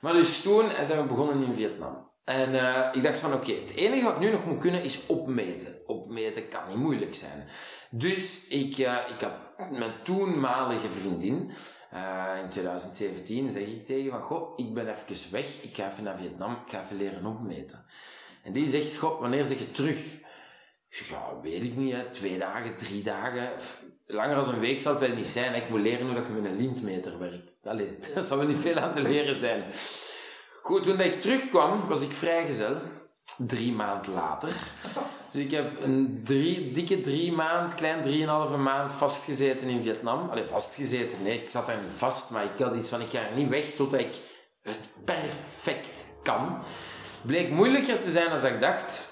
Maar dus toen zijn we begonnen in Vietnam. En uh, ik dacht van oké, het enige wat ik nu nog moet kunnen is opmeten. Opmeten kan niet moeilijk zijn. Dus ik, uh, ik had mijn toenmalige vriendin, uh, in 2017, zeg ik tegen van goh, ik ben even weg, ik ga even naar Vietnam, ik ga even leren opmeten. En die zegt, goh, wanneer zeg je terug? Ja, weet ik niet, hè. twee dagen, drie dagen. Langer dan een week zal het wel niet zijn. Ik moet leren hoe dat je met een lintmeter werkt. Allee, dat zal wel niet veel aan te leren zijn. Goed, toen ik terugkwam, was ik vrijgezel. Drie maanden later. Dus ik heb een drie, dikke drie maand, klein drieënhalve maand vastgezeten in Vietnam. Allee, vastgezeten, nee, ik zat daar niet vast, maar ik had iets van, ik ga er niet weg totdat ik het perfect kan. Bleek moeilijker te zijn dan ik dacht.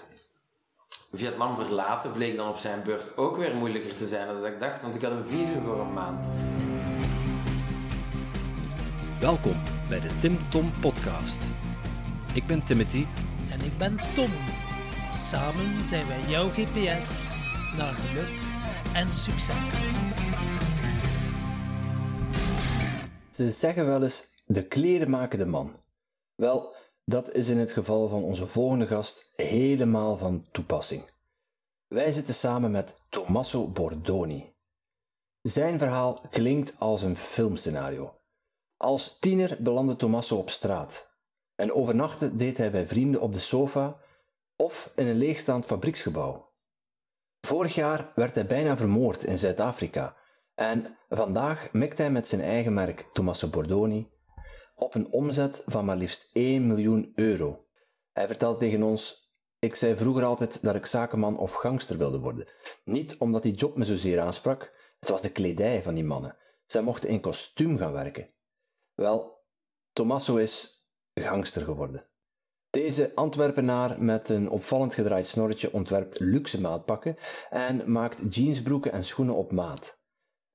Vietnam verlaten bleek dan op zijn beurt ook weer moeilijker te zijn dan ik dacht, want ik had een visum voor een maand. Welkom bij de Tim Tom Podcast. Ik ben Timothy. En ik ben Tom. Samen zijn wij jouw GPS naar geluk en succes. Ze zeggen wel eens: de kleren maken de man. Wel, dat is in het geval van onze volgende gast helemaal van toepassing. Wij zitten samen met Tommaso Bordoni. Zijn verhaal klinkt als een filmscenario. Als tiener belandde Tommaso op straat en overnachten deed hij bij vrienden op de sofa of in een leegstaand fabrieksgebouw. Vorig jaar werd hij bijna vermoord in Zuid-Afrika en vandaag mikt hij met zijn eigen merk Tommaso Bordoni op een omzet van maar liefst 1 miljoen euro. Hij vertelt tegen ons: Ik zei vroeger altijd dat ik zakenman of gangster wilde worden. Niet omdat die job me zozeer aansprak, het was de kledij van die mannen. Zij mochten in kostuum gaan werken. Wel, Tommaso is gangster geworden. Deze Antwerpenaar met een opvallend gedraaid snorretje ontwerpt luxe maatpakken en maakt jeansbroeken en schoenen op maat.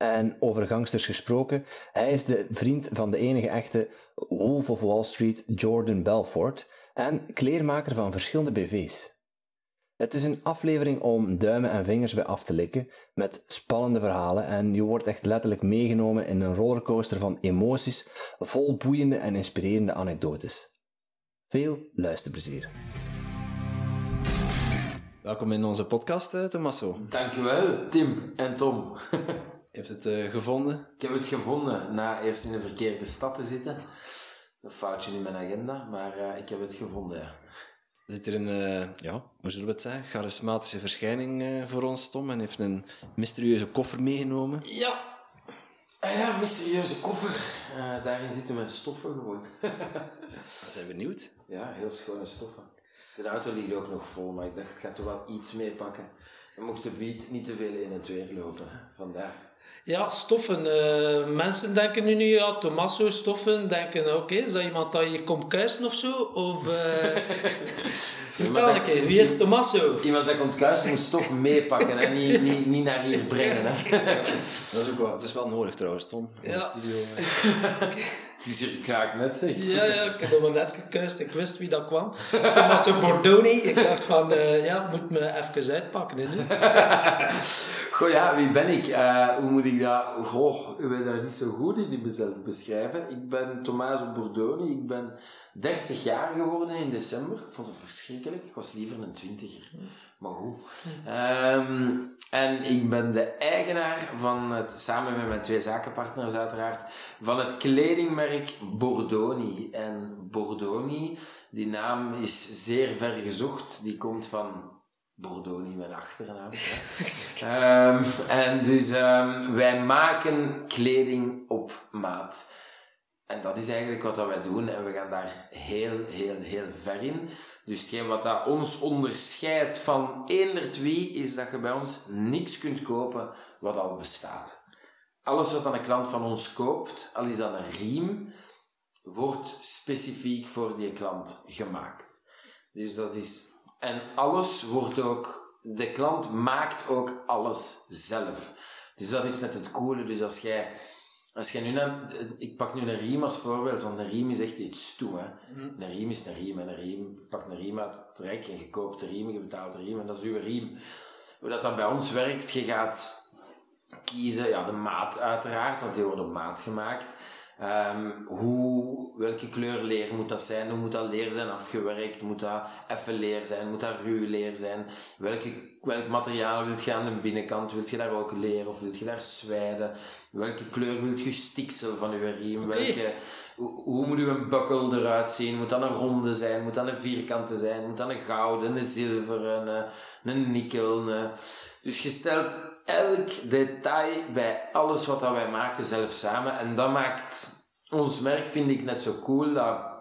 En over gangsters gesproken, hij is de vriend van de enige echte Wolf of Wall Street Jordan Belfort en kleermaker van verschillende BV's. Het is een aflevering om duimen en vingers bij af te likken, met spannende verhalen en je wordt echt letterlijk meegenomen in een rollercoaster van emoties, vol boeiende en inspirerende anekdotes. Veel luisterplezier. Welkom in onze podcast, uh, Tommaso. Dankjewel, Tim en Tom. Heeft het uh, gevonden? Ik heb het gevonden, na eerst in de verkeerde stad te zitten. Een foutje in mijn agenda, maar uh, ik heb het gevonden, ja. Er zit hier een, uh, ja, hoe zullen we het zeggen, charismatische verschijning voor ons, Tom. En heeft een mysterieuze koffer meegenomen. Ja. Ah ja, mysterieuze koffer. Daarin zitten mijn stoffen gewoon. We zijn benieuwd. Ja, heel schone stoffen. De auto ligt ook nog vol, maar ik dacht, ik ga toch wel iets meepakken. Dan mocht de beat niet te veel in het weer lopen. Vandaar. Ja, stoffen. Uh, mensen denken nu, nu ja, Tommaso stoffen, denken, oké, okay, is dat iemand dat je komt kuisen of zo? Of, uh, vertel een keer, wie is Tommaso? Iemand dat komt kuisen moet stof meepakken en niet, niet, niet naar hier brengen. Hè. Dat is ook wel, het is wel nodig trouwens, Tom, in ja. de studio. Het is hier kraak net, zeg. Ja, ja, ik heb hem net gekuist. Ik wist wie dat kwam. Tommaso Bordoni. Ik dacht van, uh, ja, moet me even uitpakken. Hè, nu. Goh, ja, wie ben ik? Uh, hoe moet ik dat... Goh, ik ben daar niet zo goed in mezelf beschrijven. Ik ben Tommaso Bordoni. Ik ben 30 jaar geworden in december. Ik vond het verschrikkelijk. Ik was liever een twintiger. Maar goed. Um, en ik ben de eigenaar van het, samen met mijn twee zakenpartners uiteraard, van het kledingmerk Bordoni. En Bordoni, die naam is zeer ver gezocht. Die komt van Bordoni, mijn achternaam. um, en dus um, wij maken kleding op maat. En dat is eigenlijk wat wij doen en we gaan daar heel, heel, heel ver in. Dus hetgeen wat dat ons onderscheidt van eender wie, is dat je bij ons niks kunt kopen wat al bestaat. Alles wat een klant van ons koopt, al is dat een riem, wordt specifiek voor die klant gemaakt. Dus dat is... En alles wordt ook... De klant maakt ook alles zelf. Dus dat is net het coole. Dus als jij als je nu naar, ik pak nu een riem als voorbeeld, want een riem is echt iets toe. Hè. Mm. Een riem is een riem en een riem, je pakt een riem uit het trek en je koopt de riem, je betaalt de riem en dat is uw riem. Hoe dat, dat bij ons werkt, je gaat kiezen, ja, de maat uiteraard, want die wordt op maat gemaakt. Ehm, hoe, welke kleur leer moet dat zijn? Hoe moet dat leer zijn afgewerkt? Moet dat effen leer zijn? Moet dat ruw leer zijn? Welke, welk materiaal wil je aan de binnenkant? Wil je daar ook leer of wil je daar zwijden? Welke kleur wil je stiksel van je riem? Welke, hoe, hoe moet uw bukkel eruit zien? Moet dat een ronde zijn? Moet dat een vierkante zijn? Moet dat een gouden, een zilveren, een, een nikkel? Een... Dus je stelt elk detail bij alles wat dat wij maken zelf samen. En dat maakt ons merk, vind ik, net zo cool. Dat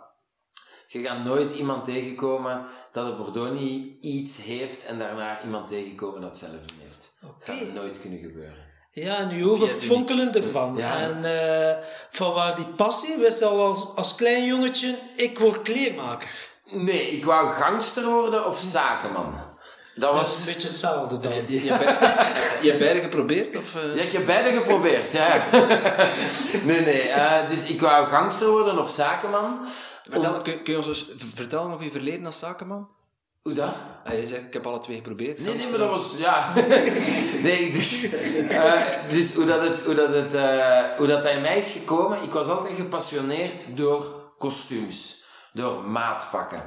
je gaat nooit iemand tegenkomen dat het Bordeaux niet iets heeft en daarna iemand tegenkomen dat hetzelfde heeft. Dat gaat nooit kunnen gebeuren. Ja, en uw ogen fonkelen ervan. Ja. En uh, van waar die passie, wist je al als, als klein jongetje, ik word kleermaker. Nee, ik wou gangster worden of zakenman. Dat, Dat was... is een beetje hetzelfde dan. Je, je, hebt beide, je hebt beide geprobeerd? Of, eh? Ja, ik heb beide geprobeerd, ja. nee, nee. eh, dus ik wou gangster worden of zakenman. Vertel, kun, kun je ons eens vertellen over je verleden als zakenman? Hoe dat? Ah, je zegt, ik heb alle twee geprobeerd. Nee, nee, maar dat was, ja. nee, dus, eh, dus hoe dat het, hoe dat het, eh, hoe dat bij mij is gekomen, ik was altijd gepassioneerd door kostuums, door maatpakken.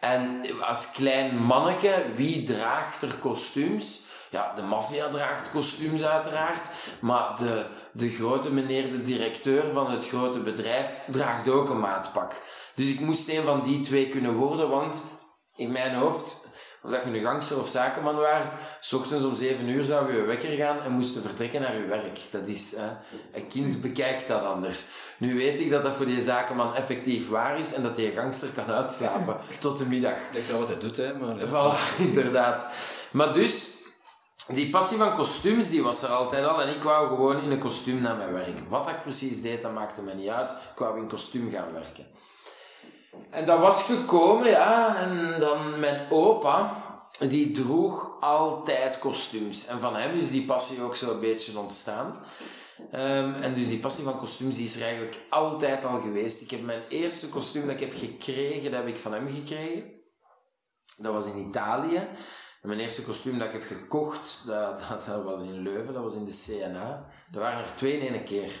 En als klein manneke, wie draagt er kostuums? Ja, de maffia draagt kostuums uiteraard, maar de, de grote meneer, de directeur van het grote bedrijf, draagt ook een maatpak. Dus ik moest een van die twee kunnen worden, want in mijn hoofd, of dat je nu gangster of zakenman waart, s ochtends om 7 uur zou je wekker gaan en moest je vertrekken naar je werk. Dat is, hè, een kind bekijkt dat anders. Nu weet ik dat dat voor die zakenman effectief waar is en dat die gangster kan uitslapen tot de middag. Lijkt wel wat hij doet, hè. Maar, Voilà, inderdaad. Maar dus, die passie van kostuums, die was er altijd al. En ik wou gewoon in een kostuum naar mijn werk. Wat ik precies deed, dat maakte me niet uit. Ik wou in kostuum gaan werken. En dat was gekomen, ja. En dan mijn opa, die droeg altijd kostuums. En van hem is die passie ook zo een beetje ontstaan. Ehm, en dus die passie van kostuums die is er eigenlijk altijd al geweest. Ik heb mijn eerste kostuum dat ik heb gekregen, dat heb ik van hem gekregen. Dat was in Italië. En mijn eerste kostuum dat ik heb gekocht, dat, dat, dat was in Leuven, dat was in de CNA. Er waren er twee in één keer.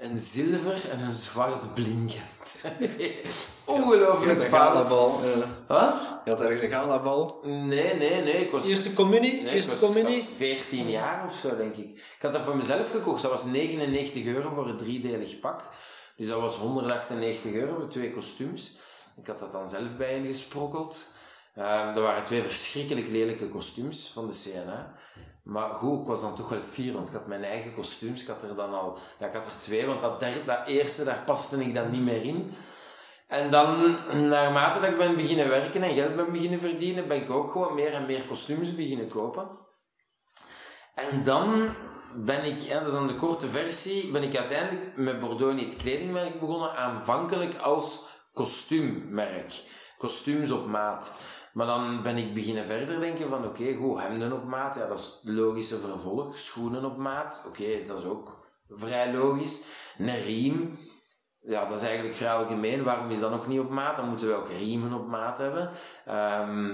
Een zilver en een zwart blinkend. Ongelooflijk een fout. galabal. eh. Wat? Je had ergens een galabal. Nee, nee, nee. Ik was, Eerste communie? nee, ik Eerste was, ik was 14 jaar of zo, denk ik. Ik had dat voor mezelf gekocht. Dat was 99 euro voor een driedelig pak. Dus dat was 198 euro voor twee kostuums. Ik had dat dan zelf bij ingesprokkeld. Ehm er waren twee verschrikkelijk lelijke kostuums van de CNA. Maar goed, ik was dan toch wel fier, want ik had mijn eigen kostuums. Ik had er dan al... Ja, ik had er twee, want dat, derde, dat eerste, daar paste ik dan niet meer in. En dan, naarmate dat ik ben beginnen werken en geld ben beginnen verdienen, ben ik ook gewoon meer en meer kostuums beginnen kopen. En dan ben ik, hè, dat is dan de korte versie, ben ik uiteindelijk met Bordeaux niet het kledingmerk begonnen, aanvankelijk als kostuummerk. Kostuums op maat. Maar dan ben ik beginnen verder denken van, oké, goed, hemden op maat, ja, dat is het logische vervolg. Schoenen op maat, oké, dat is ook vrij logisch. Een riem, ja, dat is eigenlijk vrij algemeen. Waarom is dat nog niet op maat? Dan moeten we ook riemen op maat hebben.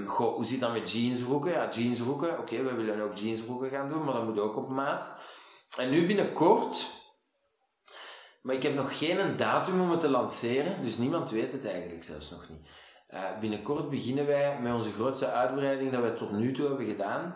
Goh, hoe zit dat met jeansbroeken? Ja, jeansbroeken. Oké, we willen ook jeansbroeken gaan doen, maar dat moet ook op maat. En nu binnenkort, maar ik heb nog geen datum om het te lanceren, dus niemand weet het eigenlijk zelfs nog niet. Eh, binnenkort beginnen wij met onze grootste uitbreiding dat we tot nu toe hebben gedaan.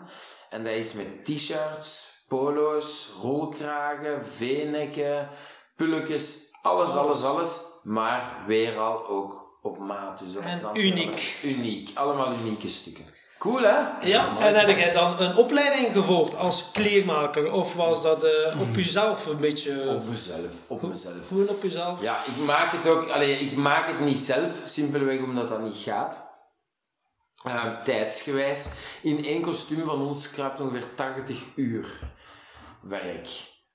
En dat is met t-shirts, polo's, rolkragen, v-nekken, pulletjes, alles, alles, alles. Maar weer al ook op maat. Dus dat En klanten uniek. alles- Uniek. Allemaal unieke stukken. Cool, hè? Ja, en heb jij dan een opleiding gevolgd als kleermaker? Of was dat eh, op jezelf een beetje... Op mezelf. Op mezelf. Gewoon op jezelf? Ja, ik maak het ook, allee, ik maak het niet zelf, simpelweg omdat dat niet gaat. Eh, tijdsgewijs. In één kostuum van ons kruipt ongeveer 80 uur werk.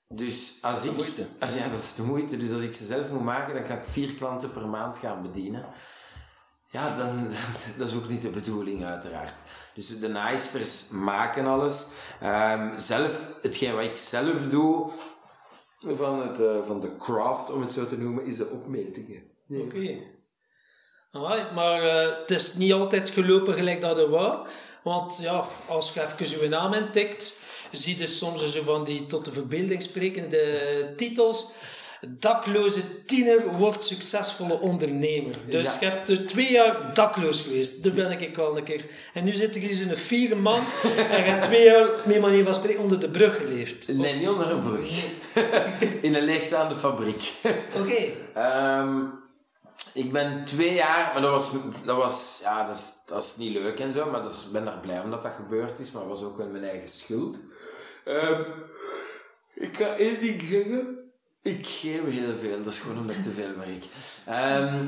Dus als de ik... moeite. Als, ja, dat is de moeite. Dus als ik ze zelf moet maken, dan kan ik vier klanten per maand gaan bedienen. Ja, dan, dat is ook niet de bedoeling, uiteraard. Dus de naaisters maken alles. Ehm, zelf, hetgeen wat ik zelf doe, van, het, eh, van de craft, om het zo te noemen, is de opmetingen. Oké. Maar eh, het is niet altijd gelopen gelijk dat het was. Want ja, als je even je naam intikt, zie je soms zo van die tot de verbeelding sprekende titels. Dakloze tiener wordt succesvolle ondernemer. Dus Ja. je hebt er twee jaar dakloos geweest. Daar ben ik wel een keer. En nu zit ik hier zo'n vierde man en je hebt twee jaar, met manier van spreken, onder de brug geleefd. Nee, niet onder een brug. In een leegstaande fabriek. Oké. Ehm, ik ben twee jaar, maar dat was, dat was ja, dat is, dat is niet leuk en zo, maar dat is, ik ben daar blij om dat dat gebeurd is, maar dat was ook wel mijn eigen schuld. Ehm, ik ga één ding zeggen. Ik geef heel veel, dat is gewoon omdat ik te veel werk.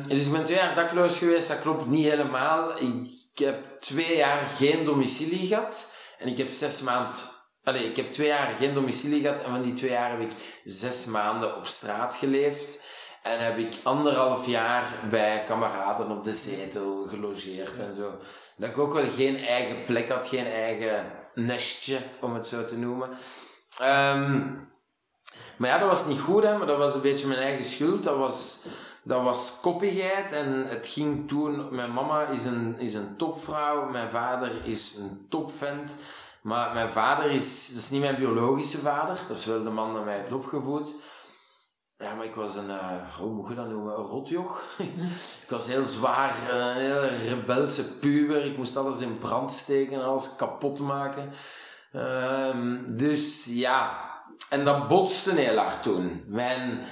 Dus ik ben twee jaar dakloos geweest, dat klopt niet helemaal. Ik heb twee jaar geen domicilie gehad en ik heb zes maanden. Allee, ik heb twee jaar geen domicilie gehad en van die twee jaar heb ik zes maanden op straat geleefd. En heb ik anderhalf jaar bij kameraden op de zetel gelogeerd en zo. Dat ik ook wel geen eigen plek had, geen eigen nestje, om het zo te noemen. Ehm, maar ja, dat was niet goed, hè, maar dat was een beetje mijn eigen schuld. Dat was, dat was koppigheid en het ging toen... Mijn mama is een, is een topvrouw, mijn vader is een topvent. Maar mijn vader is... Dat is niet mijn biologische vader, dat is wel de man die mij heeft opgevoed. Ja, maar ik was een, eh, hoe moet je dat noemen, een rotjoch. ik was heel zwaar, een hele rebelse puber. Ik moest alles in brand steken en alles kapot maken. Ehm, dus ja, en dat botste heel hard toen. Mijn,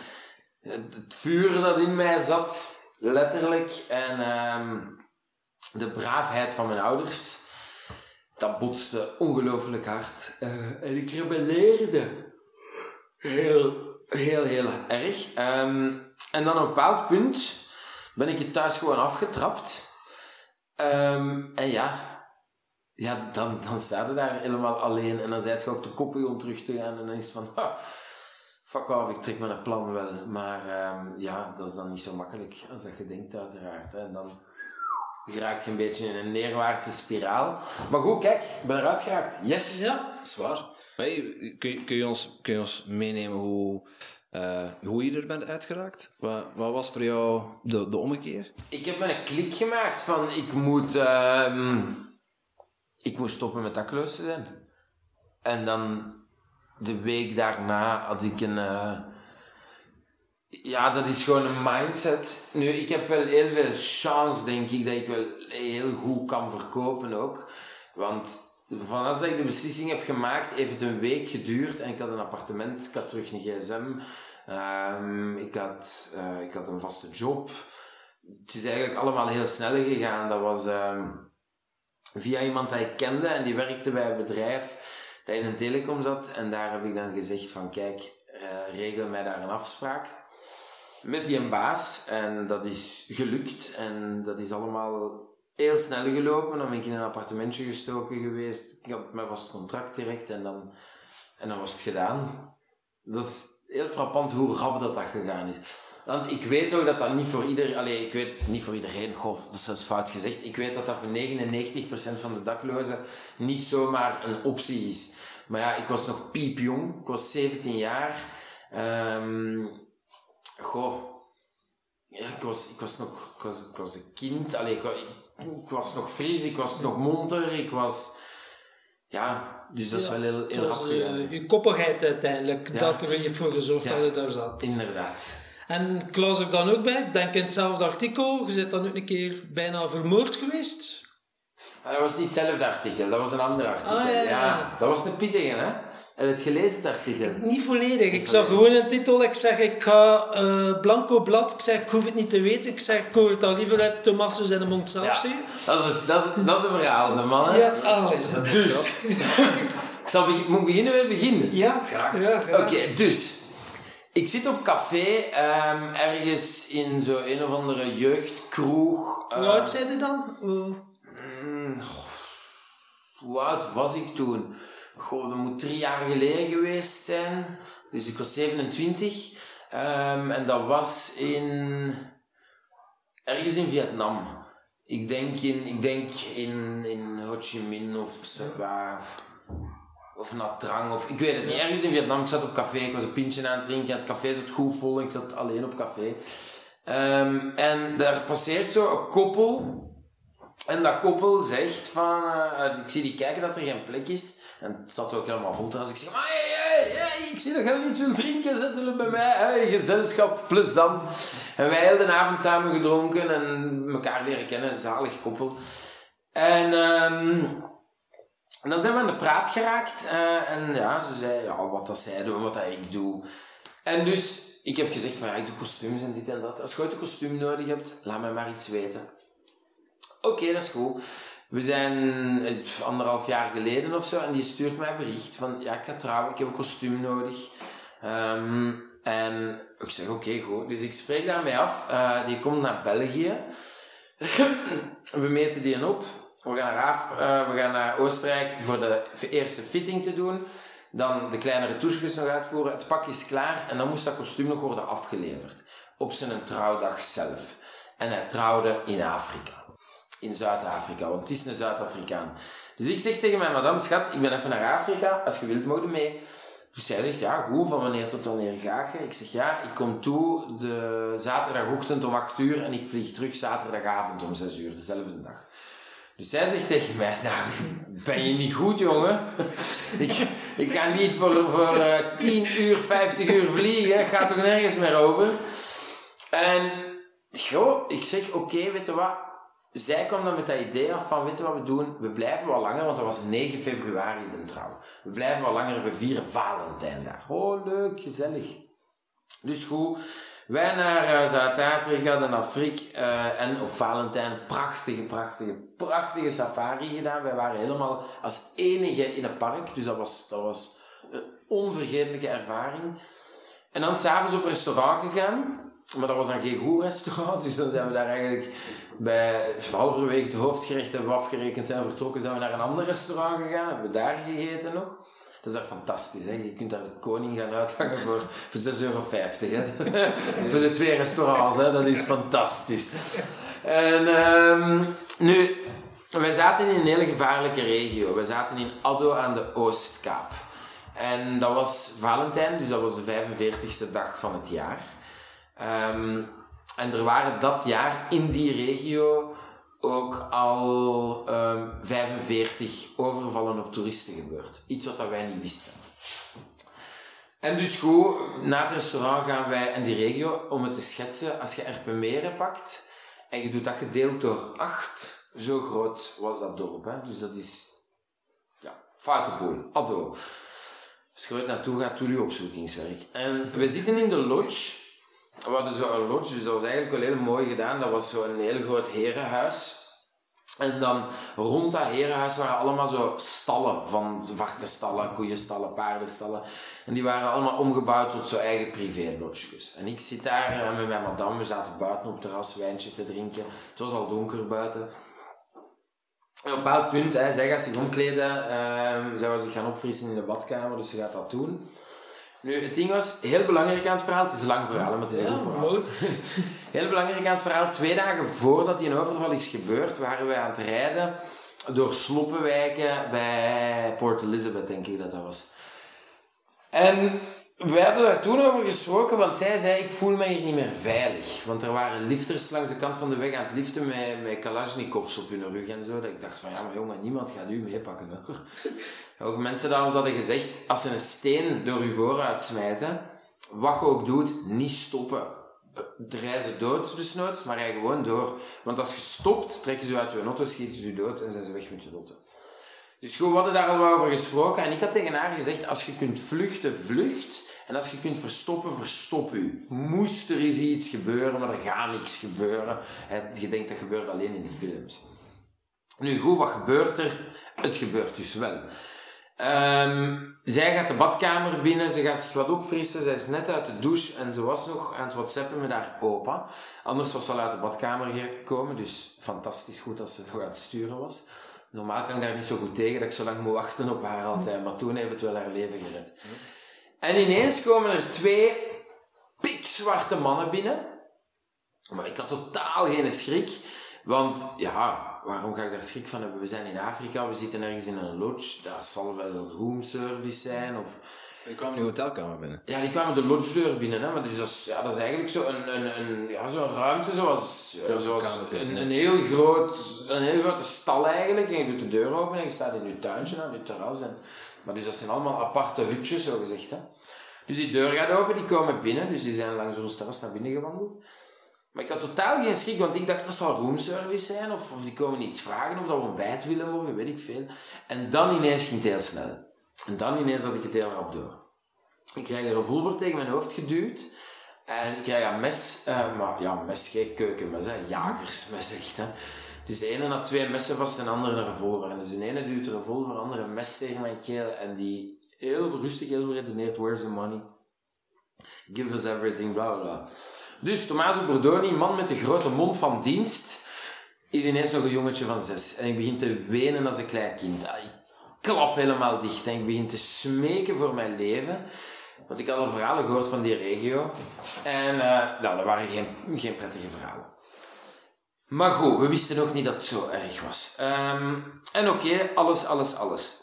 het, vuur dat in mij zat, letterlijk, en ehm, de braafheid van mijn ouders, dat botste ongelooflijk hard. Eh, en ik rebelleerde heel, heel, heel erg. Ehm, en dan op een bepaald punt ben ik het thuis gewoon afgetrapt. Ehm, en ja, ja dan, dan sta je daar helemaal alleen en dan zijt je op de koppig om terug te gaan en dan is het van, ha, fuck off, ik trek mijn plan wel. Maar ehm, ja, dat is dan niet zo makkelijk als dat je denkt uiteraard. Hè. En dan geraak je een beetje in een neerwaartse spiraal. Maar goed, kijk, ik ben eruit geraakt. Yes! Ja. Dat is waar. Maar hey, kun, je- kun, je ons, kun je ons meenemen hoe, eh, hoe je er bent uitgeraakt? Wat, wat was voor jou de, de ommekeer? Ik heb me een klik gemaakt van ik moet, ehm, ik moet stoppen met dakloos te zijn. En dan de week daarna had ik een. eh, ja, dat is gewoon een mindset. Nu, ik heb wel heel veel chance, denk ik, dat ik wel heel goed kan verkopen ook. Want vanaf dat ik de beslissing heb gemaakt, heeft het een week geduurd en ik had een appartement, ik had terug een gsm, ehm, ik, had, eh, ik had een vaste job. Het is eigenlijk allemaal heel snel gegaan. Dat was ehm, via iemand dat ik kende en die werkte bij een bedrijf dat in een telecom zat. En daar heb ik dan gezegd van kijk, eh, regel mij daar een afspraak met die een baas. En dat is gelukt en dat is allemaal heel snel gelopen. Dan ben ik in een appartementje gestoken geweest. Ik had mijn vast contract direct en dan, en dan was het gedaan. Dat is heel frappant hoe rap dat, dat gegaan is. Want ik weet ook dat dat niet voor ieder... Allee, ik weet niet voor iedereen, goh, dat is zelfs fout gezegd. Ik weet dat dat voor 99% van de daklozen niet zomaar een optie is. Maar ja, ik was nog piepjong. Ik was 17 jaar. Ehm goh, ja, ik, was, ik, was nog, ik, was, ik was een kind. Allee, ik, ik, ik was nog fris, ik was nog monter. Ik was... Ja, dus dat is wel heel, heel was gegaan. eh, uw koppigheid uiteindelijk Ja. dat er voor gezorgd Ja. dat je daar zat. Inderdaad. En ik las er dan ook bij, ik denk in hetzelfde artikel, je bent dan ook een keer bijna vermoord geweest. Maar dat was niet hetzelfde artikel, dat was een ander artikel. Ah, ja, ja, ja. dat was een pittige, hè? En het gelezen, het artikel. Niet volledig. Ik zag gewoon een titel. Ik zeg, ik ga eh, blanco blad. Ik zeg, ik hoef het niet te weten. Ik zeg, ik hoor het al liever uit Thomas in de mond zelf Ja, zeggen. dat is, dat is, dat is een verhaal, zeg man. hè. Ja, alles. Dus, ik zal beg- moet beginnen met het begin. Ja, graag. Ja, graag. Oké, dus. Ik zit op café, ehm, ergens in zo'n een of andere jeugdkroeg. Hoe eh, oud zei je dan? Mm, Hoe oud was ik toen? Goh, dat moet drie jaar geleden geweest zijn. Dus ik was 27. Ehm, en dat was in... Ergens in Vietnam. Ik denk in, ik denk in, in Ho Chi Minh of zo, of, Nha Trang of ik weet het niet. Ergens in Vietnam. Ik zat op café, ik was een pintje aan het drinken. Het café zat goed vol, ik zat alleen op café. Ehm, en daar passeert zo een koppel. En dat koppel zegt van, eh, ik zie die kijken dat er geen plek is. En het zat ook helemaal vol trouwens. Ik zeg, maar hey, hey, hey, ik zie dat je niets wil drinken, zet jullie bij mij. Hey, gezelschap, plezant. En wij hebben de avond samen gedronken en elkaar leren kennen, zalig koppel. En dan zijn we aan de praat geraakt. eh, en ja, ze zei ja, wat dat zij doen, wat dat ik doe. En dus, ik heb gezegd van ja, ik doe kostuums en dit en dat. Als je ooit een kostuum nodig hebt, laat mij maar iets weten. Oké, dat is goed. We zijn eh, anderhalf jaar geleden of zo en die stuurt mij een bericht van ja, ik ga trouwen, ik heb een kostuum nodig. Ehm, en ik zeg oké, goed. Dus ik spreek daarmee af. Eh, die komt naar België. we meten die op. We gaan, naar Af- eh, we gaan naar Oostenrijk voor de eerste fitting te doen. Dan de kleinere toesjes nog uitvoeren. Het pak is klaar en dan moest dat kostuum nog worden afgeleverd. Op zijn trouwdag zelf. En hij trouwde in Afrika. In Zuid-Afrika, want het is een Zuid-Afrikaan. Dus ik zeg tegen mijn madame, schat, ik ben even naar Afrika. Als je wilt, mogen mee. Dus zij zegt, ja, goed, van wanneer tot wanneer ga je? Ik zeg, ja, ik kom toe de zaterdagochtend om 8 uur en ik vlieg terug zaterdagavond om 6 uur, dezelfde dag. Dus zij zegt tegen mij, nou, ben je niet goed, jongen? ik, ik ga niet voor, voor eh, 10 uur, 50 uur vliegen, gaat toch nergens meer over? En, joh, ik zeg, oké, weet je wat? Zij kwam dan met dat idee af van, weet je wat we doen? We blijven wat langer, want dat was 9 februari de trouw. We blijven wat langer, we vieren Valentijn daar. Oh, leuk, gezellig. Dus goed, wij naar eh, Zuid-Afrika, dan Afriek eh, en op Valentijn prachtige, prachtige, prachtige safari gedaan. Wij waren helemaal als enige in het park, dus dat was, dat was een onvergetelijke ervaring. En dan s'avonds op restaurant gegaan. Maar dat was dan geen goed restaurant, dus dan zijn we daar eigenlijk bij halverwege het hoofdgerecht hebben we afgerekend zijn vertrokken, zijn we naar een ander restaurant gegaan, hebben we daar gegeten nog. Dat is daar fantastisch, hè? je kunt daar de koning gaan uithangen voor, voor 6,50 euro. Hè? voor de twee restaurants, hè? dat is fantastisch. En ehm, nu, wij zaten in een hele gevaarlijke regio. We zaten in Addo aan de Oostkaap. En dat was Valentijn, dus dat was de 45ste dag van het jaar. Ehm, en er waren dat jaar in die regio ook al ehm, 45 overvallen op toeristen gebeurd. Iets wat wij niet wisten. En dus goed, na het restaurant gaan wij in die regio, om het te schetsen, als je Erpenmeren pakt en je doet dat gedeeld door 8, zo groot was dat dorp. Hè? Dus dat is, ja, Foutenpoel, Addo. Als je ooit naartoe gaat, doe je opzoekingswerk. En we zitten in de lodge. We hadden zo een lodge, dus dat was eigenlijk wel heel mooi gedaan. Dat was zo een heel groot herenhuis. En dan rond dat herenhuis waren allemaal zo stallen, van varkenstallen, koeienstallen, paardenstallen. En die waren allemaal omgebouwd tot zo eigen privé-lodges. En ik zit daar eh, met mijn madame, we zaten buiten op het terras wijntje te drinken. Het was al donker buiten. En op een bepaald punt, hè, zij gaat zich omkleden, eh, zij was zich gaan opfrissen in de badkamer, dus ze gaat dat doen. Nu, het ding was, heel belangrijk aan het verhaal, het is een lang verhaal, maar het is een goed verhaal. mooi. Heel belangrijk aan het verhaal, twee dagen voordat die een overval is gebeurd, waren wij aan het rijden door sloppenwijken bij Port Elizabeth, denk ik dat dat was. En wij hadden daar toen over gesproken, want zij zei, ik voel me hier niet meer veilig. Want er waren lifters langs de kant van de weg aan het liften met, met Kalashnikovs op hun rug en zo. Dat ik dacht van, ja maar jongen, niemand gaat u meepakken hoor. Ook mensen dat ons hadden gezegd, als ze een steen door uw vooruit smijten, wat je ook doet, niet stoppen. De reizen dood desnoods, maar rij gewoon door. Want als je stopt, trekken ze uit je auto, schieten ze je dood en zijn ze weg met je auto. Dus goed, we hadden daar al over gesproken en ik had tegen haar gezegd, als je kunt vluchten, vlucht. En als je kunt verstoppen, verstop u. Moest er eens iets gebeuren, maar er gaat niks gebeuren. Je denkt dat gebeurt alleen in de films. Nu goed, wat gebeurt er? Het gebeurt dus wel. Ehm, zij gaat de badkamer binnen, ze gaat zich wat opfrissen, zij is net uit de douche en ze was nog aan het whatsappen met haar opa. Anders was ze al uit de badkamer gekomen, dus fantastisch goed dat ze nog aan het sturen was. Normaal kan ik daar niet zo goed tegen dat ik zo lang moet wachten op haar altijd, maar toen heeft het wel haar leven gered. En ineens komen er twee pikzwarte mannen binnen. Maar ik had totaal geen schrik. Want ja, waarom ga ik daar schrik van hebben? We zijn in Afrika, we zitten ergens in een lodge. Dat zal wel roomservice zijn. Of... Je kwam in die hotelkamer binnen. Ja, die kwamen de lodgedeur binnen. Hè? Maar dus dat, is, ja, dat is eigenlijk zo een, een, een, ja, zo'n ruimte zoals, ja, zoals een, een, heel groot, een heel grote stal eigenlijk. En je doet de deur open en je staat in je tuintje aan je terras. En, maar dus dat zijn allemaal aparte hutjes, zo gezegd. Hè? Dus die deur gaat open, die komen binnen. Dus die zijn langs ons terras naar binnen gewandeld. Maar ik had totaal geen schrik, want ik dacht dat zal roomservice zijn. Of, of die komen iets vragen of dat we ontbijt willen worden, weet ik veel. En dan ineens ging het heel snel. En dan ineens had ik het heel rap door. Ik krijg een revolver tegen mijn hoofd geduwd. En ik krijg een mes, uh, maar ja, mes, geen keukenmes, hè, jagersmes echt. Hè. Dus de ene had twee messen vast en de andere een revolver. En dus de ene duwt een revolver, de andere een mes tegen mijn keel. En die heel rustig, heel beredeneerd, where's the money? Give us everything, bla bla bla. Dus Tommaso Bordoni, man met de grote mond van dienst, is ineens nog een jongetje van zes. En ik begin te wenen als een klein kind. Ah, ik klap helemaal dicht en ik begin te smeken voor mijn leven. Want ik had al verhalen gehoord van die regio. En uh, nou, dat waren geen, geen prettige verhalen. Maar goed, we wisten ook niet dat het zo erg was. Um, en oké, alles, alles, alles.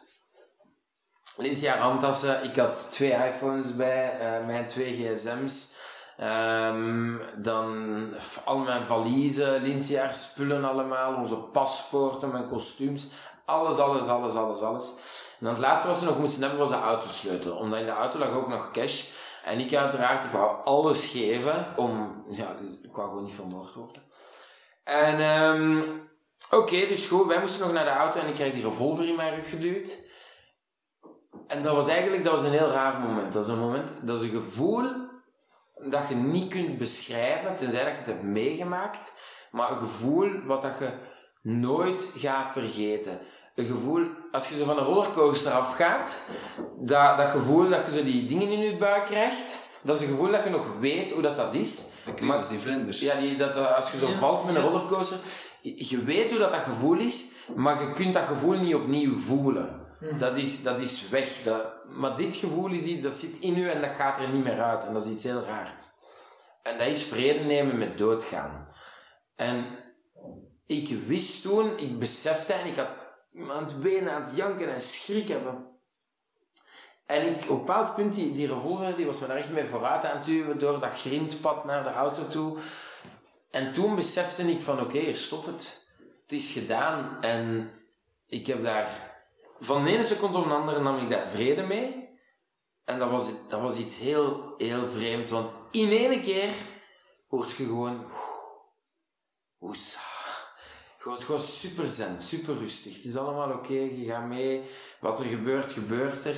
Lindsay handtassen, ik had twee iPhones bij, uh, mijn twee gsm's. Um, dan al mijn valiezen, Lindsay spullen allemaal, onze paspoorten, mijn kostuums. Alles, alles, alles, alles, alles. En het laatste wat ze nog moesten hebben was de autosleutel. Omdat in de auto lag ook nog cash. En ik uiteraard, ik wou alles geven om... Ja, ik wou gewoon niet vermoord worden. En um, oké, dus goed, wij moesten nog naar de auto en ik kreeg die revolver in mijn rug geduwd. En dat was eigenlijk dat was een heel raar moment. Dat is een moment, dat is een gevoel dat je niet kunt beschrijven, tenzij dat je het hebt meegemaakt. Maar een gevoel wat dat je nooit gaat vergeten. Een gevoel, als je zo van een rollercoaster afgaat, dat, dat gevoel dat je zo die dingen in je buik krijgt, dat is een gevoel dat je nog weet hoe dat, dat is. Maar, die vlinders. Ja, die, dat, als je zo valt met een rollercoaster, je weet hoe dat, dat gevoel is, maar je kunt dat gevoel niet opnieuw voelen. Hmm. Dat is, dat is weg. Dat, maar dit gevoel is iets dat zit in u en dat gaat er niet meer uit. En dat is iets heel raar. En dat is vrede nemen met doodgaan. En ik wist toen, ik besefte en ik had aan het benen, aan het janken en schrikken. En ik, op een bepaald punt, die, die revolver, die was me daar echt mee vooruit aan het duwen door dat grindpad naar de auto toe. En toen besefte ik van, oké, stop het. Het is gedaan. En ik heb daar... Van de ene seconde op de andere nam ik daar vrede mee. En dat was, dat was iets heel, heel vreemd. Want in één keer word je gewoon... Woesa. Je wordt gewoon super zen, super rustig. Het is allemaal oké, je gaat mee. Wat er gebeurt, gebeurt er.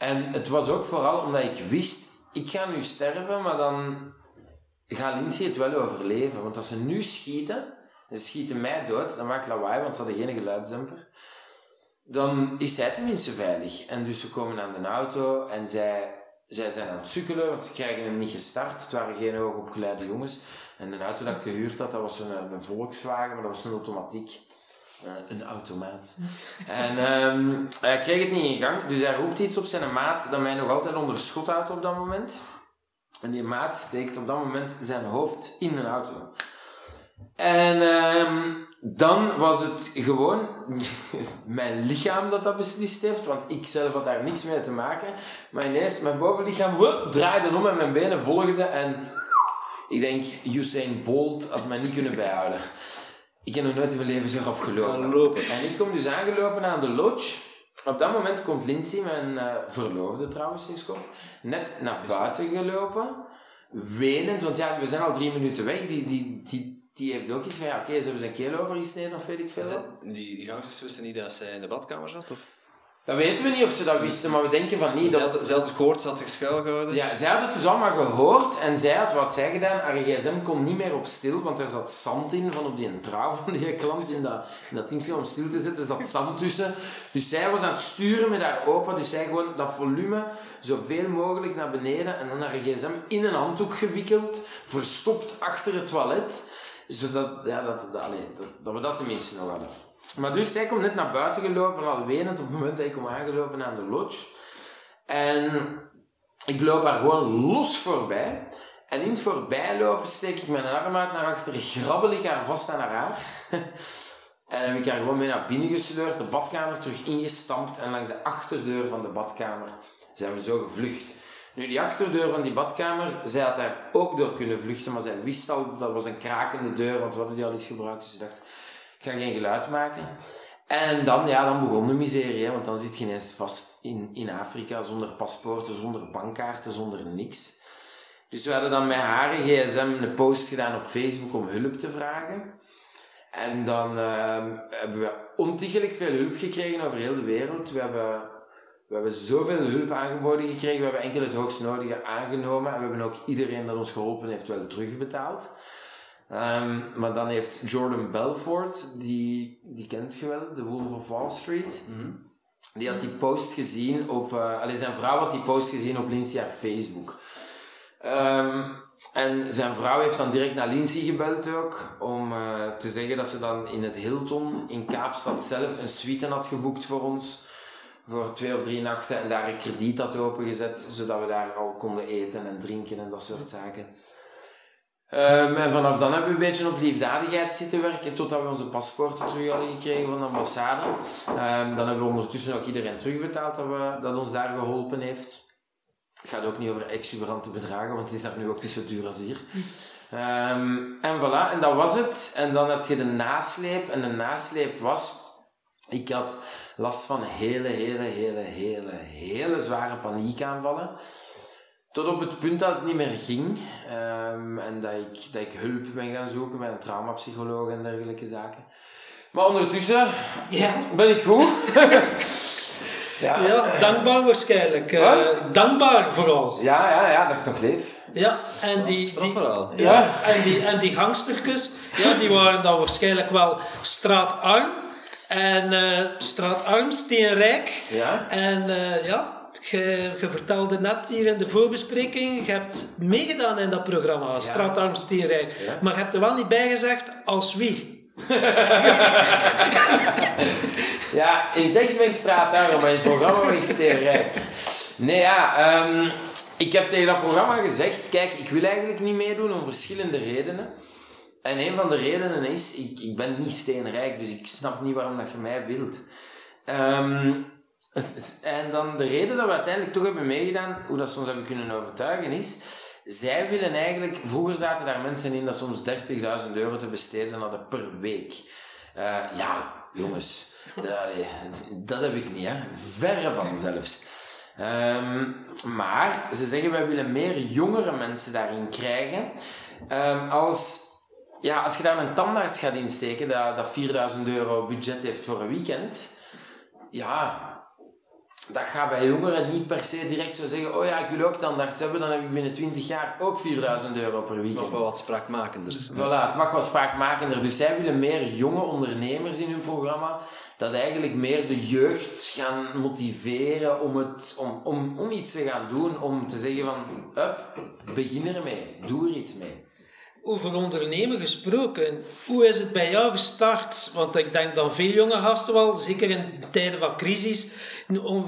En het was ook vooral omdat ik wist, ik ga nu sterven, maar dan gaat Lindsay het wel overleven. Want als ze nu schieten, en ze schieten mij dood, dan maakt lawaai, want ze hadden geen geluidsdemper. Dan is zij tenminste veilig. En dus ze komen aan de auto en zij, zij zijn aan het sukkelen, want ze krijgen hem niet gestart. Het waren geen hoogopgeleide jongens. En de auto dat ik gehuurd had, dat was een, een Volkswagen, maar dat was een automatiek. Uh, een automaat. en um, hij kreeg het niet in gang, dus hij roept iets op zijn maat dat mij nog altijd onder schot houdt op dat moment. En die maat steekt op dat moment zijn hoofd in een auto. En um, dan was het gewoon mijn lichaam dat dat beslist heeft, want ik zelf had daar niks mee te maken. Maar ineens, mijn bovenlichaam draaide om en mijn benen volgden en ik denk, Usain Bolt had mij niet kunnen bijhouden. Ik heb nog nooit in mijn leven zo opgelopen. En ik kom dus aangelopen aan de lodge. Op dat moment komt Lindsay, mijn uh, verloofde trouwens, is kort, net naar buiten gelopen. Wenend, want ja, we zijn al drie minuten weg. Die, die, die, die heeft ook iets van, ja, oké, okay, ze hebben zijn keel overgesneden of weet ik veel. Die, die gangsters wisten niet dat zij in de badkamer zat, of? Dat weten we niet of ze dat wisten, maar we denken van niet. Zij had, zij had het gehoord, ze had zich schuilgehouden. Ja, zij had het dus allemaal gehoord en zij had wat zij gedaan. Haar gsm kon niet meer op stil, want er zat zand in van op die trouw van die klant in dat, in dat ding om stil te zetten, zat zand tussen. Dus zij was aan het sturen met haar opa, dus zij gewoon dat volume zoveel mogelijk naar beneden en dan haar gsm in een handdoek gewikkeld, verstopt achter het toilet, zodat ja, dat, dat, dat, dat we dat tenminste nog hadden. Maar dus, zij komt net naar buiten gelopen, al wenend op het moment dat ik kom aangelopen aan de lodge. En ik loop haar gewoon los voorbij. En in het voorbijlopen steek ik mijn arm uit naar achter, grabbel ik haar vast aan haar haar. en heb ik haar gewoon mee naar binnen gesleurd, de badkamer terug ingestampt. En langs de achterdeur van de badkamer zijn we zo gevlucht. Nu, die achterdeur van die badkamer, zij had daar ook door kunnen vluchten, maar zij wist al, dat was een krakende deur, want we hadden die al eens gebruikt. Dus ze dacht, ik ga geen geluid maken. En dan, ja, dan begon de miserie, hè, want dan zit je ineens vast in, in Afrika zonder paspoorten, zonder bankkaarten, zonder niks. Dus we hadden dan met haar gsm een post gedaan op Facebook om hulp te vragen. En dan ehm, hebben we ontiegelijk veel hulp gekregen over heel de wereld. We hebben, we hebben zoveel hulp aangeboden gekregen. We hebben enkel het hoogst nodige aangenomen. En we hebben ook iedereen dat ons geholpen heeft wel terugbetaald. Ehm, maar dan heeft Jordan Belfort, die, die kent je wel, de Wolf of Wall Street. Die had die post gezien op... allee, zijn vrouw had die post gezien op Lindsay haar Facebook. Ehm, en zijn vrouw heeft dan direct naar Lindsay gebeld ook, om eh, te zeggen dat ze dan in het Hilton in Kaapstad zelf een suite had geboekt voor ons. Voor twee of drie nachten en daar een krediet had opengezet, zodat we daar al konden eten en drinken en dat soort zaken. Ehm, en vanaf dan hebben we een beetje op liefdadigheid zitten werken, totdat we onze paspoorten terug hadden gekregen van de ambassade. Ehm, dan hebben we ondertussen ook iedereen terugbetaald dat, we, dat ons daar geholpen heeft. Het gaat ook niet over exuberante bedragen, want het is daar nu ook niet zo duur als hier. Ehm, en voilà, en dat was het. En dan had je de nasleep. En de nasleep was... Ik had last van hele, hele, hele, hele, hele zware paniekaanvallen. Tot op het punt dat het niet meer ging. Ehm, en dat ik, dat ik hulp ben gaan zoeken bij een traumapsycholoog en dergelijke zaken. Maar ondertussen Ja. ben ik goed. ja. Ja, dankbaar waarschijnlijk. Eh, dankbaar vooral. Ja, ja, ja, dat ik nog leef. Ja, en die, die, ja, en die, en die gangstertjes, ja, die waren dan waarschijnlijk wel straatarm. En eh, straatarm, steenrijk. Ja. En eh, ja, je, je vertelde net hier in de voorbespreking, je hebt meegedaan in dat programma, Straatarm, steenrijk. Ja. Maar je hebt er wel niet bij gezegd als wie. Ja, het echt ben ik straatarm, maar in het programma ben ik steenrijk. Nee, ja, ehm, ik heb tegen dat programma gezegd, kijk, ik wil eigenlijk niet meedoen om verschillende redenen. En een van de redenen is, ik, ik ben niet steenrijk, dus ik snap niet waarom dat je mij wilt. Ehm, en dan de reden dat we uiteindelijk toch hebben meegedaan, hoe dat ze ons hebben kunnen overtuigen, is... Zij willen eigenlijk... Vroeger zaten daar mensen in dat soms 30.000 euro te besteden hadden per week. Eh, ja, jongens. Dat, dat heb ik niet, hè. Verre van zelfs. Ehm, maar ze zeggen, wij willen meer jongere mensen daarin krijgen. Ehm, als, ja, als je daar een tandarts gaat insteken, dat, dat 4000 euro budget heeft voor een weekend, ja, dat gaat bij jongeren niet per se direct zo zeggen, oh ja, ik wil ook tandarts hebben, dan heb ik binnen 20 jaar ook 4000 euro per weekend. Nog wel wat spraakmakender. Voilà, het mag wat spraakmakender. Dus zij willen meer jonge ondernemers in hun programma, dat eigenlijk meer de jeugd gaan motiveren om, het, om, om, om iets te gaan doen, om te zeggen van, up, begin ermee, doe er iets mee. Over ondernemen gesproken, hoe is het bij jou gestart? Want ik denk dat veel jonge gasten wel, zeker in tijden van crisis,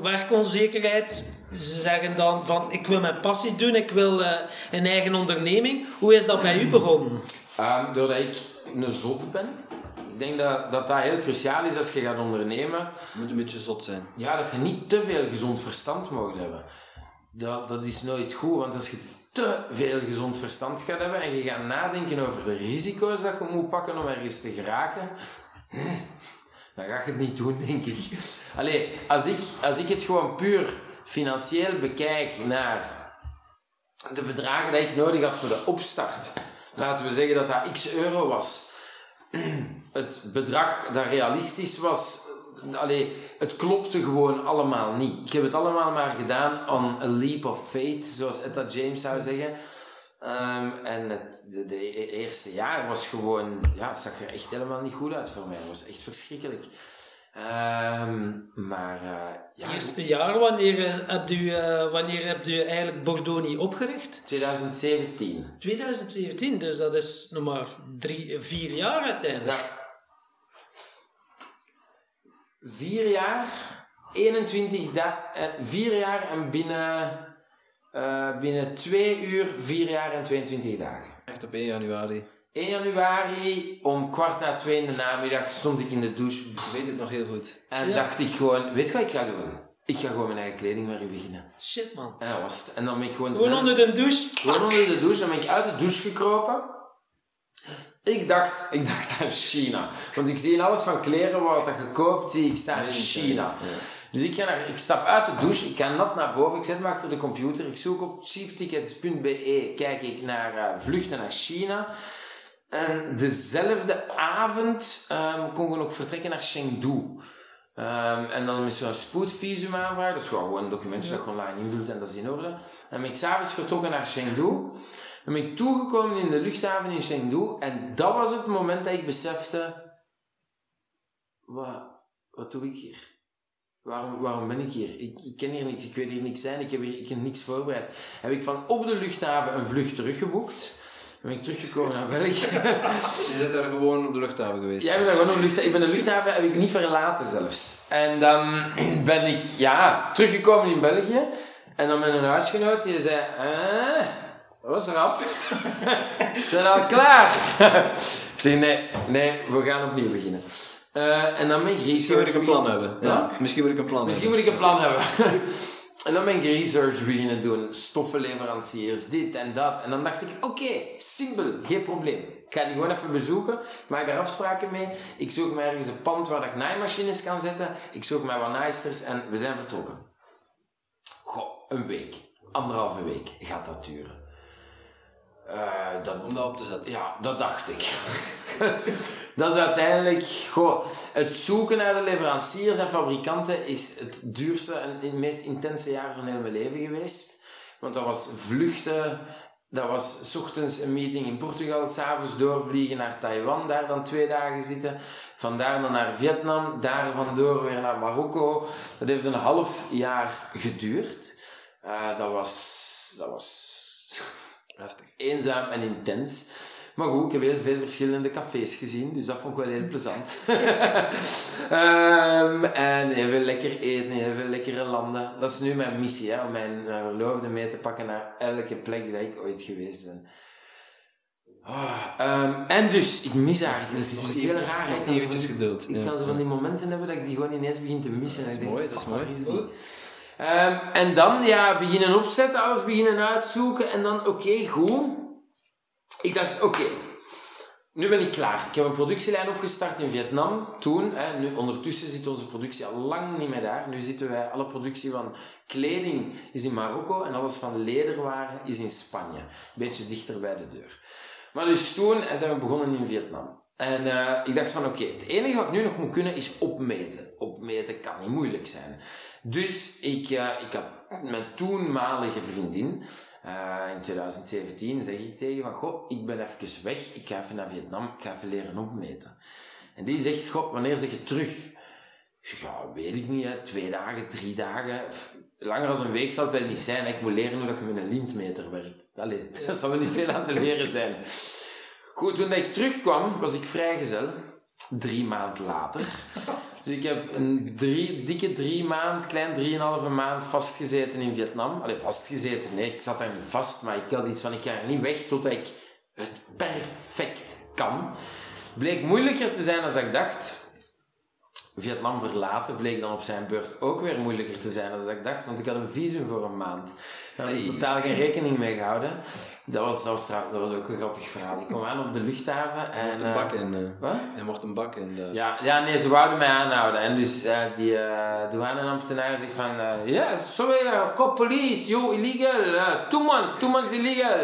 werkonzekerheid, ze zeggen dan van ik wil mijn passie doen, ik wil eh, een eigen onderneming. Hoe is dat bij u begonnen? Ehm, doordat ik een zot ben. Ik denk dat, dat dat heel cruciaal is als je gaat ondernemen. Moet een beetje zot zijn. Ja, dat je niet te veel gezond verstand mag hebben. Dat, dat is nooit goed, want als je te veel gezond verstand gaat hebben en je gaat nadenken over de risico's dat je moet pakken om ergens te geraken, dan ga je het niet doen, denk ik. Allee, als ik, als ik het gewoon puur financieel bekijk naar de bedragen die ik nodig had voor de opstart, laten we zeggen dat dat x euro was, het bedrag dat realistisch was, allee, het klopte gewoon allemaal niet. Ik heb het allemaal maar gedaan on a leap of faith, zoals Etta James zou zeggen. Ehm, en het de, de eerste jaar was gewoon, ja, het zag er echt helemaal niet goed uit voor mij. Het was echt verschrikkelijk. Ehm, maar uh, ja, Eerste jaar, wanneer eh, hebt u, eh, wanneer hebt u eigenlijk Bordoni opgericht? 2017. 2017, dus dat is nog maar drie, vier jaar uiteindelijk. Ja. Vier jaar, 21 da eh, vier jaar en binnen, eh, binnen twee uur, vier jaar en 22 dagen. Echt op 1 januari. 1 januari om kwart na twee in de namiddag stond ik in de douche Ik weet het nog heel goed. en Ja. dacht ik gewoon, weet je wat ik ga doen? Ik ga gewoon mijn eigen kledingmerk beginnen. Shit man. En dat was het. En dan ben ik gewoon... Gewoon onder de douche. Gewoon onder de douche. Dan ben ik uit de douche gekropen. Ik dacht, ik dacht aan China. Want ik zie in alles van kleren wat dat gekoopt, zie ik staan in China. Dus ik, ga naar, ik stap uit de douche, ik ga nat naar boven, ik zet me achter de computer, ik zoek op cheaptickets.be, kijk ik naar uh, vluchten naar China. En dezelfde avond um, kon ik nog vertrekken naar Chengdu. Um, en dan is zo'n spoedvisum aanvragen, dat is gewoon een documentje dat je online invult en dat is in orde. En ben ik s'avonds vertrokken naar Chengdu. En ben ik toegekomen in de luchthaven in Chengdu en dat was het moment dat ik besefte, wat, wat doe ik hier? Waarom, waarom ben ik hier? Ik, ik ken hier niks, ik weet hier niks zijn, ik heb hier ik heb niks voorbereid. Heb ik van op de luchthaven een vlucht teruggeboekt. Dan ben ik teruggekomen naar België. Je bent daar gewoon op de luchthaven geweest? Jij bent daar gewoon op de luchthaven. Ik ben de luchthaven heb ik niet verlaten zelfs. En dan ben ik, ja, teruggekomen in België. En dan met een huisgenoot die zei, eh, dat was rap. Zijn al klaar? ik zeg, nee, nee, we gaan opnieuw beginnen. Uh, en dan ben ik Misschien moet ik een plan hebben. Ja? Misschien moet ik een plan Misschien hebben. moet ik een plan hebben. en dan ben ik research beginnen doen. Stoffenleveranciers, dit en dat. En dan dacht ik, oké, simpel, geen probleem. Ik ga die gewoon even bezoeken. Ik maak daar afspraken mee. Ik zoek mij ergens een pand waar ik naaimachines kan zetten. Ik zoek mij wat naaisters en we zijn vertrokken. Goh, een week. Anderhalve week gaat dat duren. Uh, dat, Om dat op te zetten. Ja, dat dacht ik. dat is uiteindelijk... Goh, het zoeken naar de leveranciers en fabrikanten is het duurste en het meest intense jaar van heel mijn leven geweest. Want dat was vluchten, dat was s ochtends een meeting in Portugal, s'avonds doorvliegen naar Taiwan, daar dan twee dagen zitten. Vandaar dan naar Vietnam, daar vandoor weer naar Marokko. Dat heeft een half jaar geduurd. Uh, dat was... Dat was Heftig. eenzaam en intens. Maar goed, ik heb heel veel verschillende cafés gezien, dus dat vond ik wel heel plezant. um, en heel veel lekker eten, heel veel lekkere landen. Dat is nu mijn missie, hè, om mijn uh, verloofde mee te pakken naar elke plek dat ik ooit geweest ben. Oh, um, en dus, ik mis eigenlijk, dat is dus heel raar. Nog eventjes geduld. Ik ja. kan zo van die momenten hebben dat ik die gewoon ineens begin te missen. Dat is en ik mooi, denk, dat is mooi. waar is die? Um, en dan ja, beginnen opzetten, alles beginnen uitzoeken en dan oké, okay, goed. Ik dacht oké, nu ben ik klaar. Ik heb een productielijn opgestart in Vietnam toen. Hè, nu, ondertussen zit onze productie al lang niet meer daar. Nu zitten wij, alle productie van kleding is in Marokko en alles van lederwaren is in Spanje. Een beetje dichter bij de deur. Maar dus toen zijn we begonnen in Vietnam. En uh, ik dacht van oké, het enige wat ik nu nog moet kunnen is opmeten. Opmeten kan niet moeilijk zijn. Dus ik, uh, ik had mijn toenmalige vriendin, uh, in 2017, zeg ik tegen van, goh, ik ben even weg, ik ga even naar Vietnam, ik ga even leren opmeten. En die zegt, goh, wanneer zeg je terug? Ja, weet ik niet, hè. twee dagen, drie dagen, langer dan een week zal het wel niet zijn. Ik moet leren hoe je met een lintmeter werkt. Allee, dat zal wel niet veel aan te leren zijn. Goed, toen ik terugkwam, was ik vrijgezel. Drie maanden later. Dus ik heb een drie, dikke drie maand, klein drieënhalve maand vastgezeten in Vietnam. Allee, vastgezeten, nee, ik zat daar niet vast, maar ik had iets van, ik ga er niet weg totdat ik het perfect kan. Bleek moeilijker te zijn dan ik dacht. Vietnam verlaten bleek dan op zijn beurt ook weer moeilijker te zijn dan ik dacht, want ik had een visum voor een maand. Daar had ik totaal geen rekening mee gehouden. Dat was, dat was, dat was ook een grappig verhaal. Ik kwam aan op de luchthaven en... Mocht een bak in. Uh, wat? Hij mocht een bak in. De... Ja, ja, nee, ze wouden mij aanhouden. En dus uh, die uh, douaneambtenaar zegt van... Ja, yeah, sorry, call police, you illegal. Two months, two months illegal.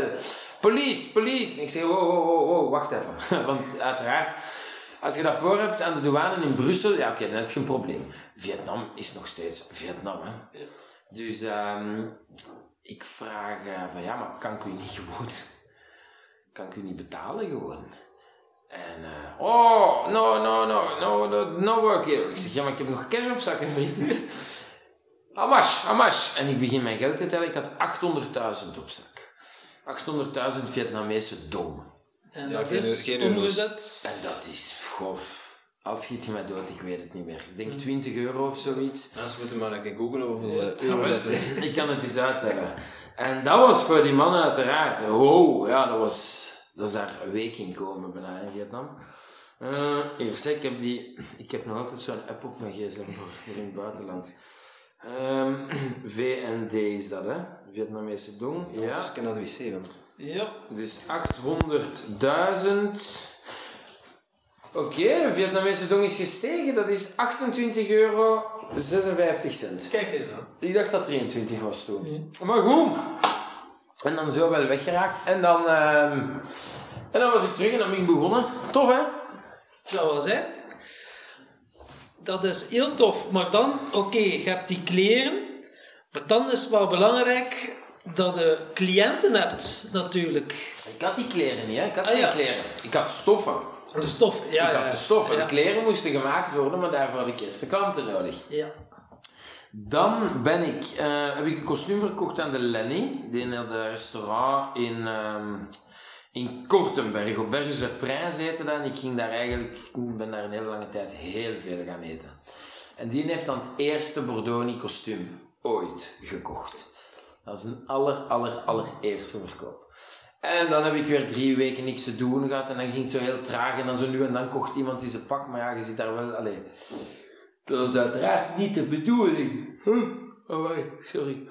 Police, police. Ik zeg, wow, wow, wow, wow wacht even. Want uiteraard... Als je dat voor hebt aan de douane in Brussel, ja oké, okay, dan heb je een probleem. Vietnam is nog steeds Vietnam, hè. Dus um, ik vraag uh, van, ja, maar kan ik u niet gewoon... Kan ik u niet betalen gewoon? En, uh, oh, no, no, no, no, no, no work here. Ik zeg, ja, maar ik heb nog cash op zak, vriend. Amash, amash. En ik begin mijn geld te tellen. Ik had 800.000 op zak. 800.000 Vietnamese dong. En Ja, dat geen- is geen omgezet. En dat is, goh, als schiet je mij dood, ik weet het niet meer. Ik denk 20 euro of zoiets. Mensen moeten maar een keer googlen hoeveel uh, euro's het is. Ik kan het eens uittellen. En dat was voor die mannen uiteraard. Wow, ja, dat was, dat is daar een week in komen bijna in Vietnam. Eh hier, zeg, ik heb, die, ik heb nog altijd zo'n app op mijn gsm voor, in het buitenland. Ehm, VND is dat, hè? Vietnamese dong. Ja. Dus ik kan wc, want... Ja. Dus 800.000. Oké, de Vietnamese dong is gestegen. Dat is 28 euro 56 cent. Kijk eens dan. Ik dacht dat 23 was toen. Maar goed. En dan zo wel weggeraakt. En dan, ehm, en dan was ik terug en dan ben ik begonnen. Tof, hè? Dat was het. Dat is heel tof. Maar dan, oké, je hebt die kleren. Maar dan is het wel belangrijk dat je cliënten hebt, natuurlijk. Ik had die kleren niet, hè? Ik had Ah, geen ja. kleren. Ik had stoffen. De stof. Ja, ik ja, had de stoffen. Ja. De kleren moesten gemaakt worden, maar daarvoor had ik eerst de klanten nodig. Ja. Dan ben ik, eh, heb ik een kostuum verkocht aan de Lenny, die in het restaurant in, ehm, in Kortenberg. Op Bergens de Prijs heette dat. En ik ging daar eigenlijk, ik ben daar een hele lange tijd heel veel gaan eten. En die heeft dan het eerste Bordoni kostuum ooit gekocht. Dat is een aller, aller, allereerste verkoop. En dan heb ik weer drie weken niks te doen gehad en dan ging het zo heel traag en dan zo nu en dan kocht iemand die zijn pak, maar ja, je zit daar wel, allee, dat is uiteraard niet de bedoeling. Huh? Oh, sorry.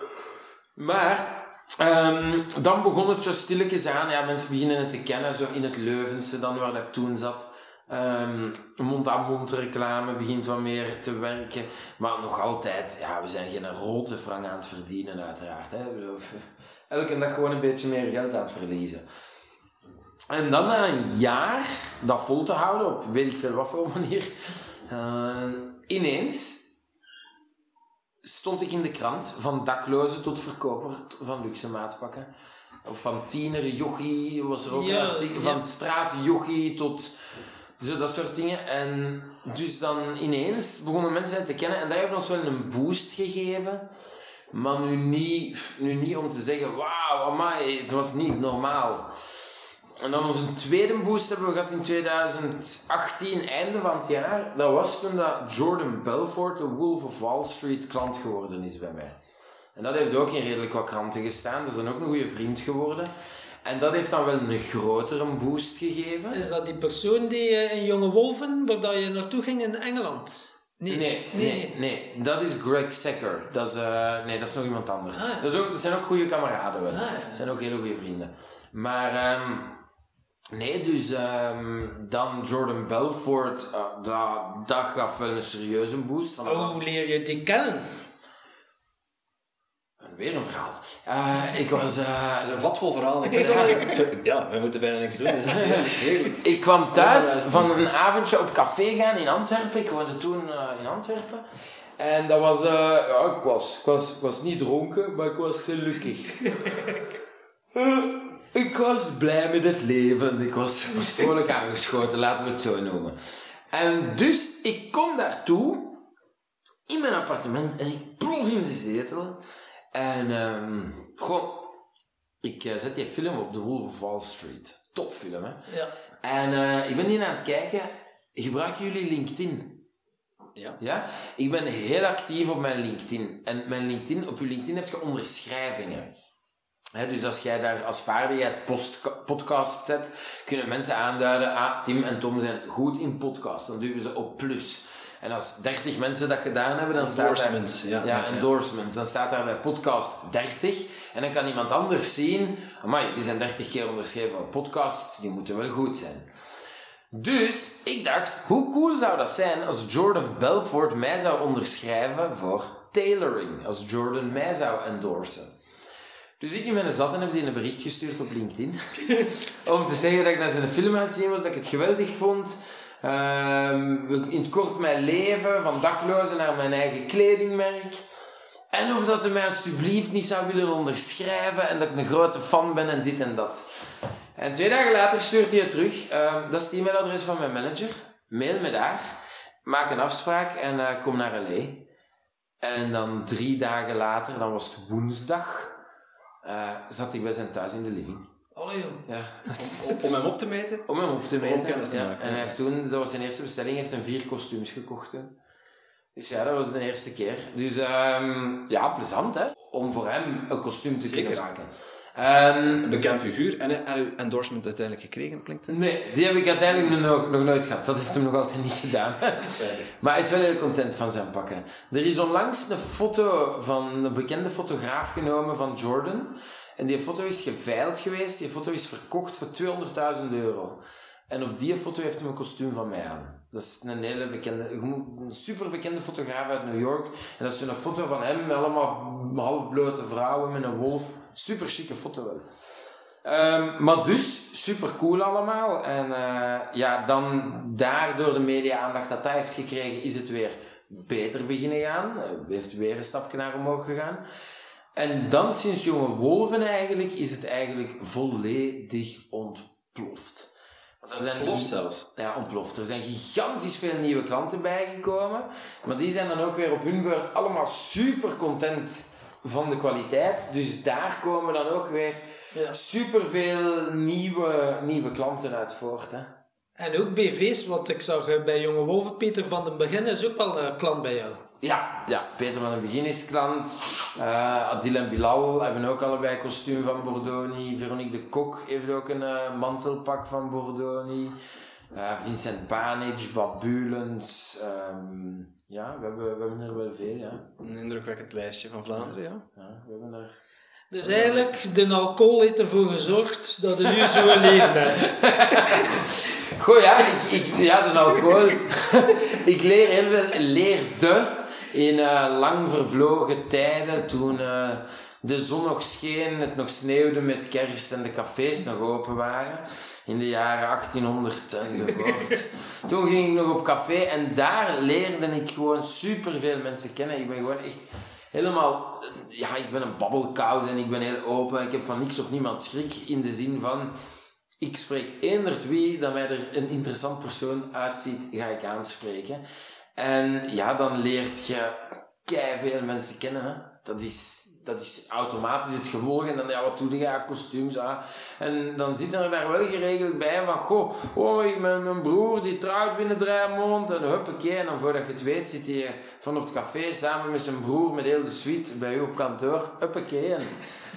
Maar, ehm, dan begon het zo stilletjes aan. Ja, mensen beginnen het te kennen, zo in het Leuvense, dan waar ik toen zat. Ehm, Mond-aan-mond reclame begint wat meer te werken. Maar nog altijd, ja, we zijn geen rotte frank aan het verdienen, uiteraard. Hè. Elke dag gewoon een beetje meer geld aan het verliezen. En dan na een jaar dat vol te houden, op weet ik veel wat voor manier, eh, ineens stond ik in de krant, van dakloze tot verkoper van luxe maatpakken. Of van tiener, jochie was er ook Ja, een artikel, ja. van straat jochie tot zo dat soort dingen. En dus dan ineens begonnen mensen het te kennen en dat heeft ons wel een boost gegeven. Maar nu niet, nu niet om te zeggen, wauw, amai, het was niet normaal. En dan onze tweede boost hebben we gehad in 2018, einde van het jaar. Dat was toen dat Jordan Belfort, de Wolf of Wall Street, klant geworden is bij mij. En dat heeft ook in redelijk wat kranten gestaan. Dat is dan ook een goede vriend geworden. En dat heeft dan wel een grotere boost gegeven. Is dat die persoon die eh, in Jonge Wolven, waar dat je naartoe ging in Engeland? Nee, nee, nee, nee. Dat is Greg Secker. Dat is, eh, nee, dat is nog iemand anders. Ah, ja. dat, is ook, dat zijn ook goede kameraden wel. Ah, ja. Dat zijn ook hele goede vrienden. Maar ehm, nee, dus ehm, dan Jordan Belfort, eh, dat, dat gaf wel een serieuze boost. Van, Oh, hoe leer je die kennen? Weer een verhaal. Eh, ik was... Dat is een vatvol verhaal. ja, we moeten bijna niks doen. Dus heerlijk. Ik kwam thuis van een avondje op café gaan in Antwerpen. Ik woonde toen eh, in Antwerpen. En dat was, ja, ik was, ik, was, ik was niet dronken, maar ik was gelukkig. Ik was blij met het leven. Ik was, ik was vrolijk aangeschoten, laten we het zo noemen. En dus, ik kom daartoe, in mijn appartement, en ik plof in de zetel. En, ehm goh, ik eh, zet die film op, The Wolf of Wall Street. Topfilm, hè. Ja. En eh, ik ben hier aan het kijken. Gebruiken jullie LinkedIn? Ja. Ja? Ik ben heel actief op mijn LinkedIn. En mijn LinkedIn, op je LinkedIn heb je onderschrijvingen. Hè, dus als jij daar als vaardigheid post- podcast zet, kunnen mensen aanduiden, ah, Tim en Tom zijn goed in podcast. Dan duwen ze op plus. En als 30 mensen dat gedaan hebben, dan staat daar... Ja, ja, ja. endorsements. Dan staat daar bij podcast 30. En dan kan iemand anders zien, amai, die zijn 30 keer onderschreven op podcast, die moeten wel goed zijn. Dus ik dacht, hoe cool zou dat zijn als Jordan Belfort mij zou onderschrijven voor tailoring. Als Jordan mij zou endorsen. Dus ik in mijn zat en heb die een bericht gestuurd op LinkedIn. om te zeggen dat ik naar zijn film aan het zien was, dat ik het geweldig vond. Ehm, in het kort mijn leven, van dakloze naar mijn eigen kledingmerk. En of dat hij mij alsjeblieft niet zou willen onderschrijven en dat ik een grote fan ben en dit en dat. En twee dagen later stuurt hij het terug. Ehm, dat is het e-mailadres van mijn manager. Mail me daar. Maak een afspraak en eh, kom naar L.A. En dan drie dagen later, dan was het woensdag, eh, zat ik bij zijn thuis in de living. Allee, joh. Ja. Om- Om hem op te meten. Om hem op te Om meten. kennis te ja. maken, En hij heeft toen, dat was zijn eerste bestelling, heeft een vier kostuums gekocht. hè. Dus ja, dat was de eerste keer. Dus ehm, ja, plezant hè, om voor hem een kostuum te Zeker. kunnen maken. Ehm, Een bekend figuur. En heb je endorsement uiteindelijk gekregen, klinkt het? nee, die heb ik uiteindelijk nog, nog nooit gehad. Dat heeft hem nog altijd niet gedaan. Maar hij is wel heel content van zijn pakken. Er is onlangs een foto van een bekende fotograaf genomen van Jordan. En die foto is geveild geweest. Die foto is verkocht voor 200.000 euro. En op die foto heeft hij een kostuum van mij aan. Dat is een hele bekende, een super bekende fotograaf uit New York. En dat is een foto van hem met allemaal halfblote vrouwen met een wolf. Super chique foto wel. Ehm, maar dus, super cool allemaal. En uh, ja, dan daardoor de media-aandacht dat hij heeft gekregen, is het weer beter beginnen gaan. Hij heeft weer een stapje naar omhoog gegaan. En dan, sinds Jonge Wolven eigenlijk, is het eigenlijk volledig ontploft. Er zijn ontploft dus- zelfs? Ja, ontploft. Er zijn gigantisch veel nieuwe klanten bijgekomen. Maar die zijn dan ook weer op hun beurt allemaal super content van de kwaliteit. Dus daar komen dan ook weer ja. superveel nieuwe, nieuwe klanten uit voort. Hè. En ook BV's, want ik zag eh, bij Jonge Wolven, Peter van den Begin is ook wel een klant bij jou. Ja, ja, Peter van den Begin is klant. Uh, Adil en Bilal hebben ook allebei kostuum van Bordoni. Veronique de Kok heeft ook een uh, mantelpak van Bordoni. Uh, Vincent Panic, Babulens. Um, ehm, ja, we hebben, we hebben er wel veel, ja. Een indrukwekkend lijstje van Vlaanderen, ja. Ja, we hebben er... Dus eigenlijk, de alcohol heeft ervoor gezorgd dat je nu zo'n leven hebt. Goh, ja, ik, ik, ja, de alcohol. ik leer heel veel, leerde in uh, lang vervlogen tijden, toen uh, de zon nog scheen, het nog sneeuwde met kerst en de cafés nog open waren. In de jaren 1800 enzovoort. toen ging ik nog op café en daar leerde ik gewoon superveel mensen kennen. Ik ben gewoon echt helemaal, ja, ik ben een babbelkoud en ik ben heel open. Ik heb van niks of niemand schrik in de zin van, ik spreek eenderd wie dat mij er een interessant persoon uitziet, ga ik aanspreken. En ja, dan leert je kei veel mensen kennen. Hè. Dat is dat is automatisch het gevolg. En dan, ja, wat doe je? kostuums. Ah. En dan zit er daar wel geregeld bij van, goh, oh, mijn, mijn broer die trouwt binnen drie maanden. En huppakee. En dan voordat je het weet zit hij van op het café samen met zijn broer, met heel de suite, bij u op kantoor. Huppakee. En...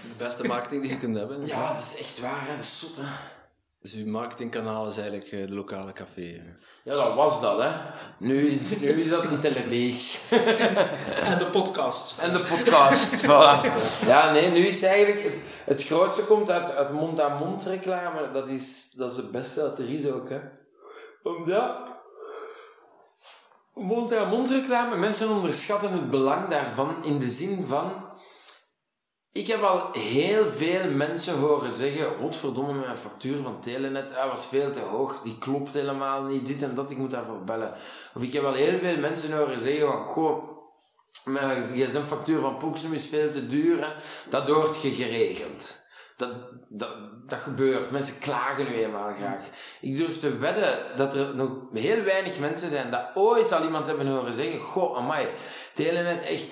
De beste marketing die je kunt hebben. Ja, dat is echt waar. Hè. Dat is zot, hè. Dus uw marketingkanaal is eigenlijk het eh, lokale café. Ja, dat was dat, hè. Nu is, nu is dat een televisie. en de podcast. En de podcast, voilà. Ja, nee, nu is eigenlijk... Het, het grootste komt uit, uit mond-aan-mond reclame. Dat is, dat is het beste dat er is ook, hè. Omdat... Mond-aan-mond reclame, mensen onderschatten het belang daarvan in de zin van ik heb al heel veel mensen horen zeggen: Godverdomme, mijn factuur van Telenet hij was veel te hoog, die klopt helemaal niet, dit en dat, ik moet daarvoor bellen. Of ik heb al heel veel mensen horen zeggen: van, Goh, mijn gsm-factuur van Proxim is veel te duur, dat wordt je geregeld. Dat, dat, dat gebeurt. Mensen klagen nu eenmaal graag. Ik durf te wedden dat er nog heel weinig mensen zijn dat ooit al iemand hebben horen zeggen: Goh, amai, Telenet echt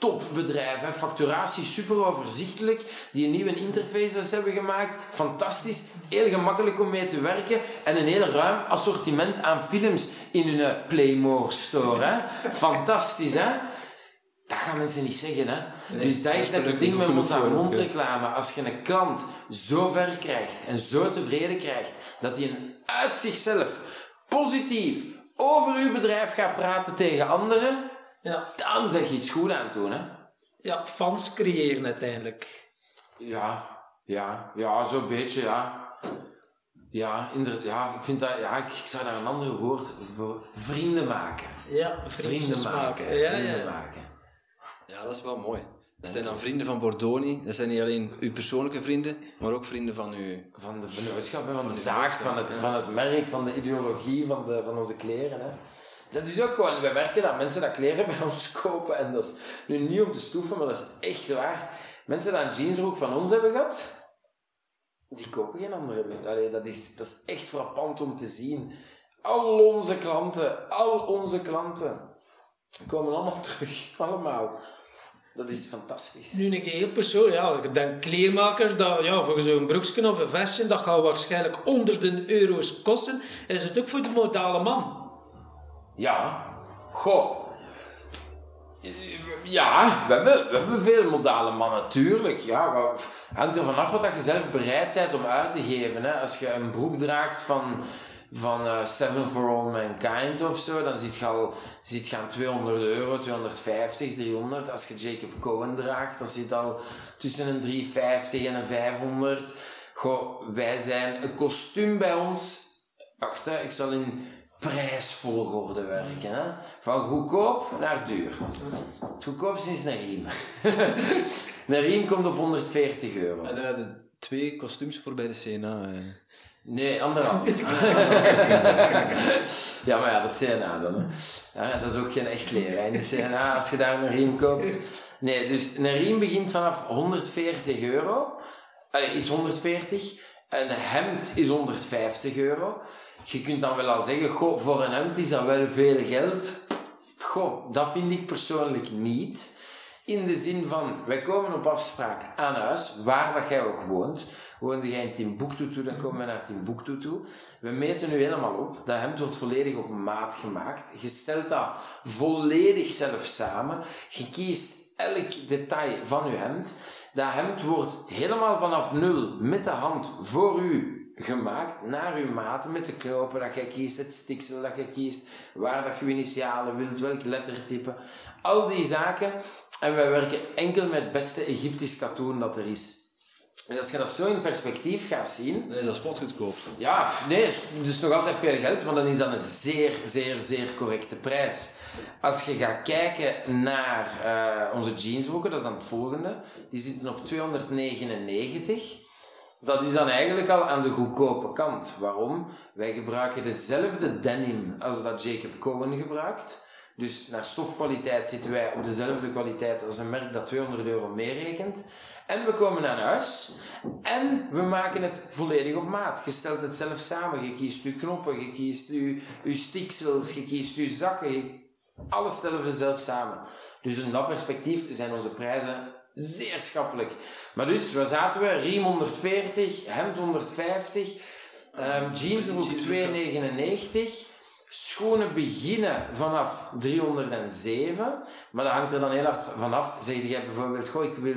topbedrijf. Hè. Facturatie super overzichtelijk. Die een nieuwe interfaces hebben gemaakt. Fantastisch. Heel gemakkelijk om mee te werken. En een heel ruim assortiment aan films in hun Playmore store. Hè. Fantastisch, hè? Dat gaan mensen niet zeggen, hè? dus dat is net het ding met mond-aan-mond reclame. Als je een klant zo ver krijgt en zo tevreden krijgt, dat hij uit zichzelf positief over uw bedrijf gaat praten tegen anderen, ja. Dan zeg je iets goed aan het doen, hè? Ja, fans creëren uiteindelijk. Ja, ja, ja, zo'n beetje, ja. Ja, inderdaad, ja, ik vind dat, ja, ik, zou daar een ander woord voor vrienden maken. Ja, vrienden maken. Ja, vrienden ja. maken. Ja, dat is wel mooi. Dat zijn dan vrienden van Bordoni. Dat zijn niet alleen uw persoonlijke vrienden, maar ook vrienden van uw... Van de vennootschap, van, de, zaak, van het, van het merk, van de ideologie, van, de, van onze kleren. Hè. Dat is ook gewoon, wij merken dat mensen dat kleren bij ons kopen. En dat is nu niet om te stoeven, maar dat is echt waar. Mensen die een jeansbroek van ons hebben gehad, die kopen geen andere meer. dat, is, dat is echt frappant om te zien. Al onze klanten, al onze klanten, komen allemaal terug. Allemaal. Dat is fantastisch. Nu een heel persoon, ja, ik denk kleermaker, dat, ja, voor zo'n broekje of een vestje, dat gaat waarschijnlijk honderden euro's kosten. Is het ook voor de modale man? Ja. Goh. Ja, we hebben, we hebben veel modale mannen, natuurlijk. Ja, het hangt er vanaf wat je zelf bereid bent om uit te geven. Hè. Als je een broek draagt van van eh, Seven for All Mankind of zo, dan zit je al zit je aan 200 euro, 250, 300. Als je Jacob Cohen draagt, dan zit al tussen een 350 en een 500. Goh, wij zijn een kostuum bij ons. Wacht, hè, ik zal in prijsvolgorde werken. Hè? Van goedkoop naar duur. Het goedkoopste is een riem. een riem komt op 140 euro. En dan hadden twee kostuums voor bij de CNA. eh. Nee, anderhalf. ja, maar ja, dat is CNA dan. Hè. Ja, dat is ook geen echt leren. In de CNA, als je daar een riem koopt. Nee, dus een riem begint vanaf 140 euro. Allee, is 140. Een hemd is 150 euro. Je kunt dan wel al zeggen, goh, voor een hemd is dat wel veel geld. Goh, dat vind ik persoonlijk niet. In de zin van, wij komen op afspraak aan huis, waar dat jij ook woont. Woonde jij in Timbuktu toe, dan komen we naar Timbuktu toe. We meten nu helemaal op. Dat hemd wordt volledig op maat gemaakt. Je stelt dat volledig zelf samen. Je kiest elk detail van je hemd. Dat hemd wordt helemaal vanaf nul met de hand voor u gemaakt, naar uw maten, met de knopen dat jij kiest, het stiksel dat je kiest, waar dat je je initialen wilt, welk lettertype. Al die zaken. En wij werken enkel met het beste Egyptisch katoen dat er is. En als je dat zo in perspectief gaat zien, Dan is dat spotgoedkoop. ja, nee, het is nog altijd veel geld, maar dan is dat een zeer, zeer, zeer correcte prijs. Als je gaat kijken naar eh, onze jeansbroeken, dat is dan het volgende, die zitten op 299. Dat is dan eigenlijk al aan de goedkope kant. Waarom? Wij gebruiken dezelfde denim als dat Jacob Cohen gebruikt. Dus naar stofkwaliteit zitten wij op dezelfde kwaliteit als een merk dat 200 euro meer rekent. En we komen naar huis en we maken het volledig op maat. Je stelt het zelf samen. Je kiest je knoppen, je kiest je, je stiksels, je kiest je zakken. Alles stellen we zelf samen. Dus in dat perspectief zijn onze prijzen zeer schappelijk. Maar dus, waar zaten we? Riem 140, hemd 150, ehm jeansbroek 299. Schoenen beginnen vanaf 307, maar dat hangt er dan heel hard vanaf. Zeg jij bijvoorbeeld, goh, ik wil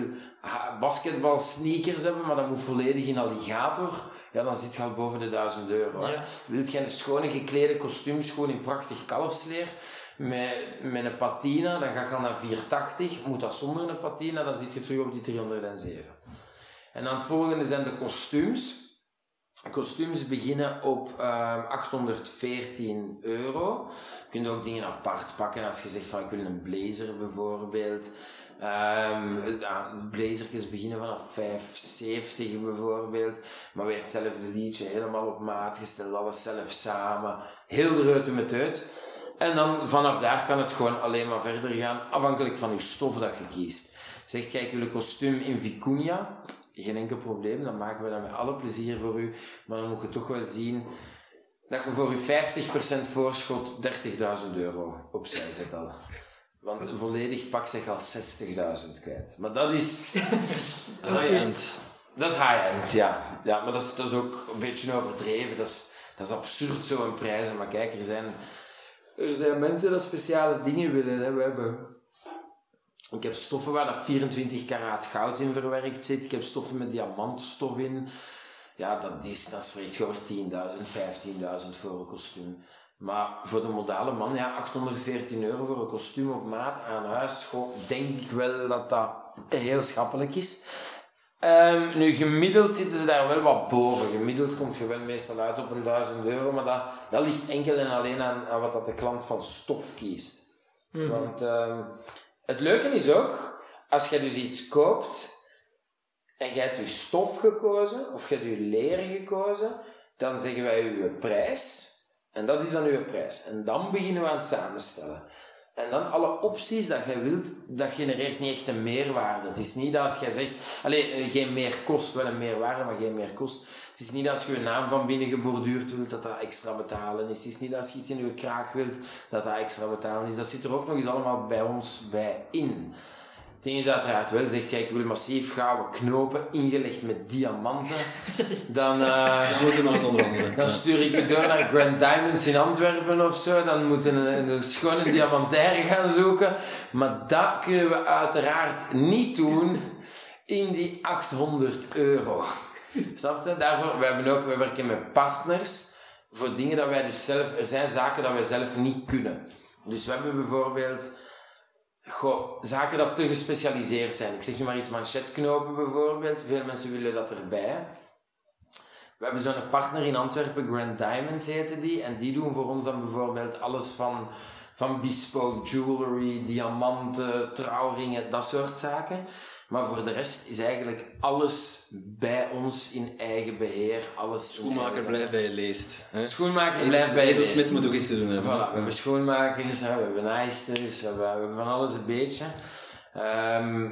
basketbal sneakers hebben, maar dat moet volledig in alligator. Ja, dan zit je al boven de 1000 euro. Ja. Wilt jij een schone geklede kostuumschoen in prachtig kalfsleer, met, met een patina, dan ga al naar 480. Moet dat zonder een patina, dan zit je terug op die 307. En dan het volgende zijn de kostuums. Kostuums beginnen op ehm, 814 euro. Je kunt ook dingen apart pakken als je zegt van ik wil een blazer bijvoorbeeld. Ehm ja, blazertjes beginnen vanaf 570 bijvoorbeeld. Maar weer hetzelfde liedje, helemaal op maat gesteld, alles zelf samen. Heel de reute met uit. En dan vanaf daar kan het gewoon alleen maar verder gaan, afhankelijk van je stof dat je kiest. Ik wil een kostuum in vicuña, geen enkel probleem, dan maken we dat met alle plezier voor u. Maar dan moet je toch wel zien dat je voor je 50% voorschot 30.000 euro opzij zet al. Want een volledig pak zich al 60.000 kwijt. Maar dat is... High-end. Dat is high-end, ja. ja. Maar dat is, dat is ook een beetje overdreven. Dat is, dat is absurd, zo'n prijzen. Maar kijk, er zijn, er zijn mensen die speciale dingen willen. Hè. We hebben... Ik heb stoffen waar dat 24 karaat goud in verwerkt zit. Ik heb stoffen met diamantstof in. Ja, dat, is, dat spreekt over 10.000, 15.000 voor een kostuum. Maar voor de modale man, ja, 814 euro voor een kostuum op maat aan huis. Denk ik wel dat dat heel schappelijk is. Ehm, nu, gemiddeld zitten ze daar wel wat boven. Gemiddeld komt je wel meestal uit op een 1000 euro, maar dat, dat ligt enkel en alleen aan, aan wat dat de klant van stof kiest. Want ehm, het leuke is ook, als je dus iets koopt en je hebt je stof gekozen, of je hebt je leer gekozen, dan zeggen wij je prijs. En dat is dan uw prijs. En dan beginnen we aan het samenstellen. En dan alle opties dat je wilt, dat genereert niet echt een meerwaarde. Het is niet dat als jij zegt, alleen geen meer kost, wel een meerwaarde, maar geen meer kost. Het is niet dat als je je naam van binnen geborduurd wilt, dat dat extra betalen is. Het is niet dat als je iets in je kraag wilt, dat dat extra betalen is. Dat zit er ook nog eens allemaal bij ons bij in. Het ding is uiteraard wel, zegt jij, ik wil massief gouden knopen ingelegd met diamanten. Dan, eh, Moeten we ons onderhandelen. dan stuur ik je door naar Grand Diamonds in Antwerpen of zo. Dan moeten we een, een schone diamantaire gaan zoeken. Maar dat kunnen we uiteraard niet doen in die 800 euro. Snap je? Daarvoor, we, hebben ook, we werken met partners. voor dingen dat wij dus zelf... Er zijn zaken dat wij zelf niet kunnen. Dus we hebben bijvoorbeeld... Goh, zaken dat te gespecialiseerd zijn. Ik zeg nu maar iets, manchetknopen bijvoorbeeld. Veel mensen willen dat erbij. We hebben zo'n partner in Antwerpen, Grand Diamonds heette die. En die doen voor ons dan bijvoorbeeld alles van, van bespoke jewelry, diamanten, trouwringen, dat soort zaken. Maar voor de rest is eigenlijk alles bij ons in eigen beheer. Alles Schoenmaker eigen- blijft bij je leest. Hè? Schoenmaker blijft bij je leest. moet ook iets te doen hebben. Voilà, we hebben schoenmakers, hè, we hebben naaisters, we hebben, we hebben van alles een beetje. Ehm,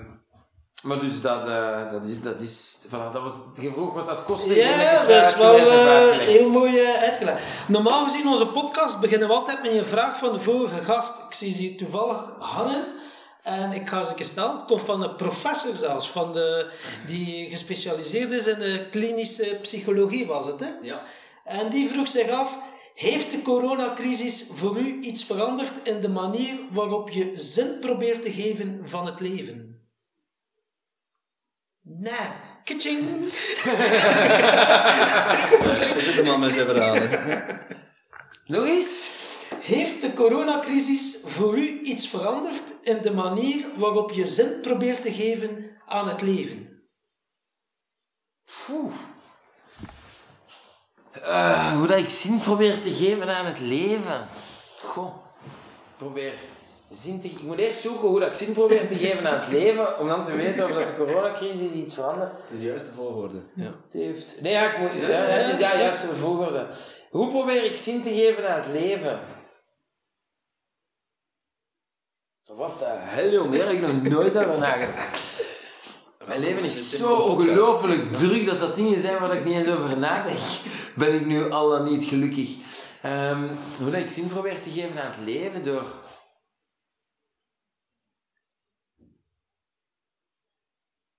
maar dus dat, eh, dat is, dat is voilà, dat was, je vroeg wat dat kostte. Ja, dat het is wel uitgelegd. heel mooi eh, uitgelegd. Normaal gezien, onze podcast beginnen we altijd met een vraag van de vorige gast. Ik zie ze hier toevallig hangen. En ik ga ze een keer stellen. Het komt van een professor zelfs, van de, die gespecialiseerd is in de klinische psychologie, was het, hè? Ja. En die vroeg zich af, heeft de coronacrisis voor u iets veranderd in de manier waarop je zin probeert te geven van het leven? Nee. Daar zit de man met zijn verhalen. Eens? Heeft de coronacrisis voor u iets veranderd in de manier waarop je zin probeert te geven aan het leven? Oeh. Eh, hoe dat ik zin probeer te geven aan het leven. Goh. Ik probeer zin te... Ik moet eerst zoeken hoe dat ik zin probeer te geven aan het leven, om dan te weten of dat de coronacrisis iets verandert. De juiste volgorde. Ja. Het heeft... Nee, ja, ik moet... Ja, het is ja, juist de volgorde. Hoe probeer ik zin te geven aan het leven? Wat de hel, jongen. Daar heb ik nog nooit over nagedacht. Mijn leven is zo ongelooflijk druk dat dat dingen zijn waar ik niet eens over nadenk. Ben ik nu al dan niet gelukkig. Ehm, hoe dat ik zin probeer te geven aan het leven door...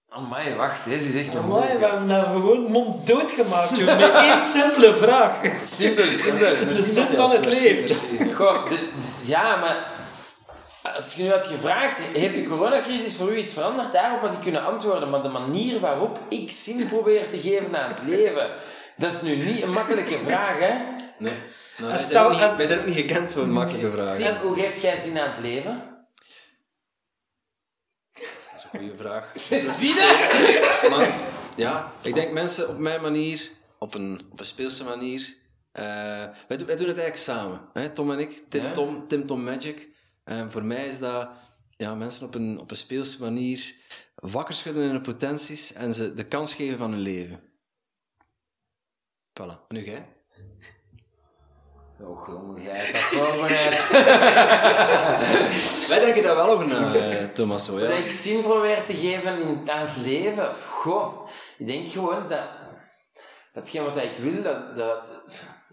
Amai, wacht, deze is echt nog Amai, we hebben nou gewoon mond doodgemaakt, joh, met één simpele vraag. Simpel, simpel. De zin van het leven. Goh, de- de- ja, maar als je nu had gevraagd, heeft de coronacrisis voor u iets veranderd? Daarop had ik kunnen antwoorden, maar de manier waarop ik zin probeer te geven aan het leven, dat is nu niet een makkelijke vraag, hè? Nee. Nou, wij, Stel- zijn ook niet, als- wij zijn ook niet gekend voor makkelijke vragen. Hoe geeft jij zin aan het leven? Dat is een goede vraag. Zie je? Maar ja, ik denk mensen op mijn manier, op een, op een speelse manier. eh, wij, doen- wij doen het eigenlijk samen. Hè? Tom en ik, Tim Ja. Tom, Tim Tom Magic. En voor mij is dat ja, mensen op een, op een speelse manier wakker schudden in hun potenties en ze de kans geven van hun leven. Voilà. Nu jij? Oh, jongen, jij hebt dat voorbereid. Wij denken daar wel over na, eh, Thomas. Zo, Dat ja. ik zin probeer te geven in, aan het leven. Goh, ik denk gewoon dat datgene wat ik wil, dat, dat,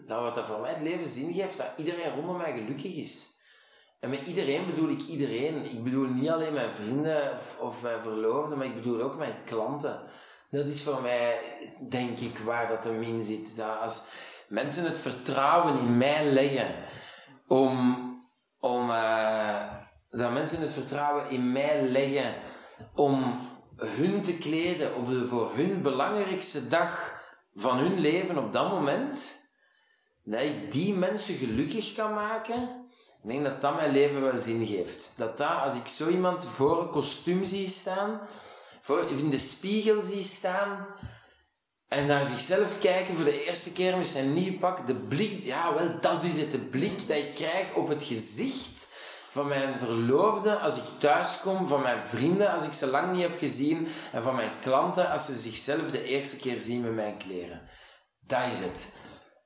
dat wat dat voor mij het leven zin geeft, dat iedereen rondom mij gelukkig is. En met iedereen bedoel ik iedereen. Ik bedoel niet alleen mijn vrienden of, of mijn verloofden, maar ik bedoel ook mijn klanten. Dat is voor mij, denk ik, waar dat hem in zit. Dat als mensen het vertrouwen in mij leggen om, om eh, dat mensen het vertrouwen in mij leggen om hun te kleden op de voor hun belangrijkste dag van hun leven op dat moment, dat ik die mensen gelukkig kan maken, ik denk dat dat mijn leven wel zin geeft. Dat dat, als ik zo iemand voor een kostuum zie staan, voor, in de spiegel zie staan, en naar zichzelf kijken voor de eerste keer met zijn nieuw pak, de blik, ja wel, dat is het, de blik dat ik krijg op het gezicht van mijn verloofde als ik thuis kom, van mijn vrienden als ik ze lang niet heb gezien, en van mijn klanten als ze zichzelf de eerste keer zien met mijn kleren. Dat is het.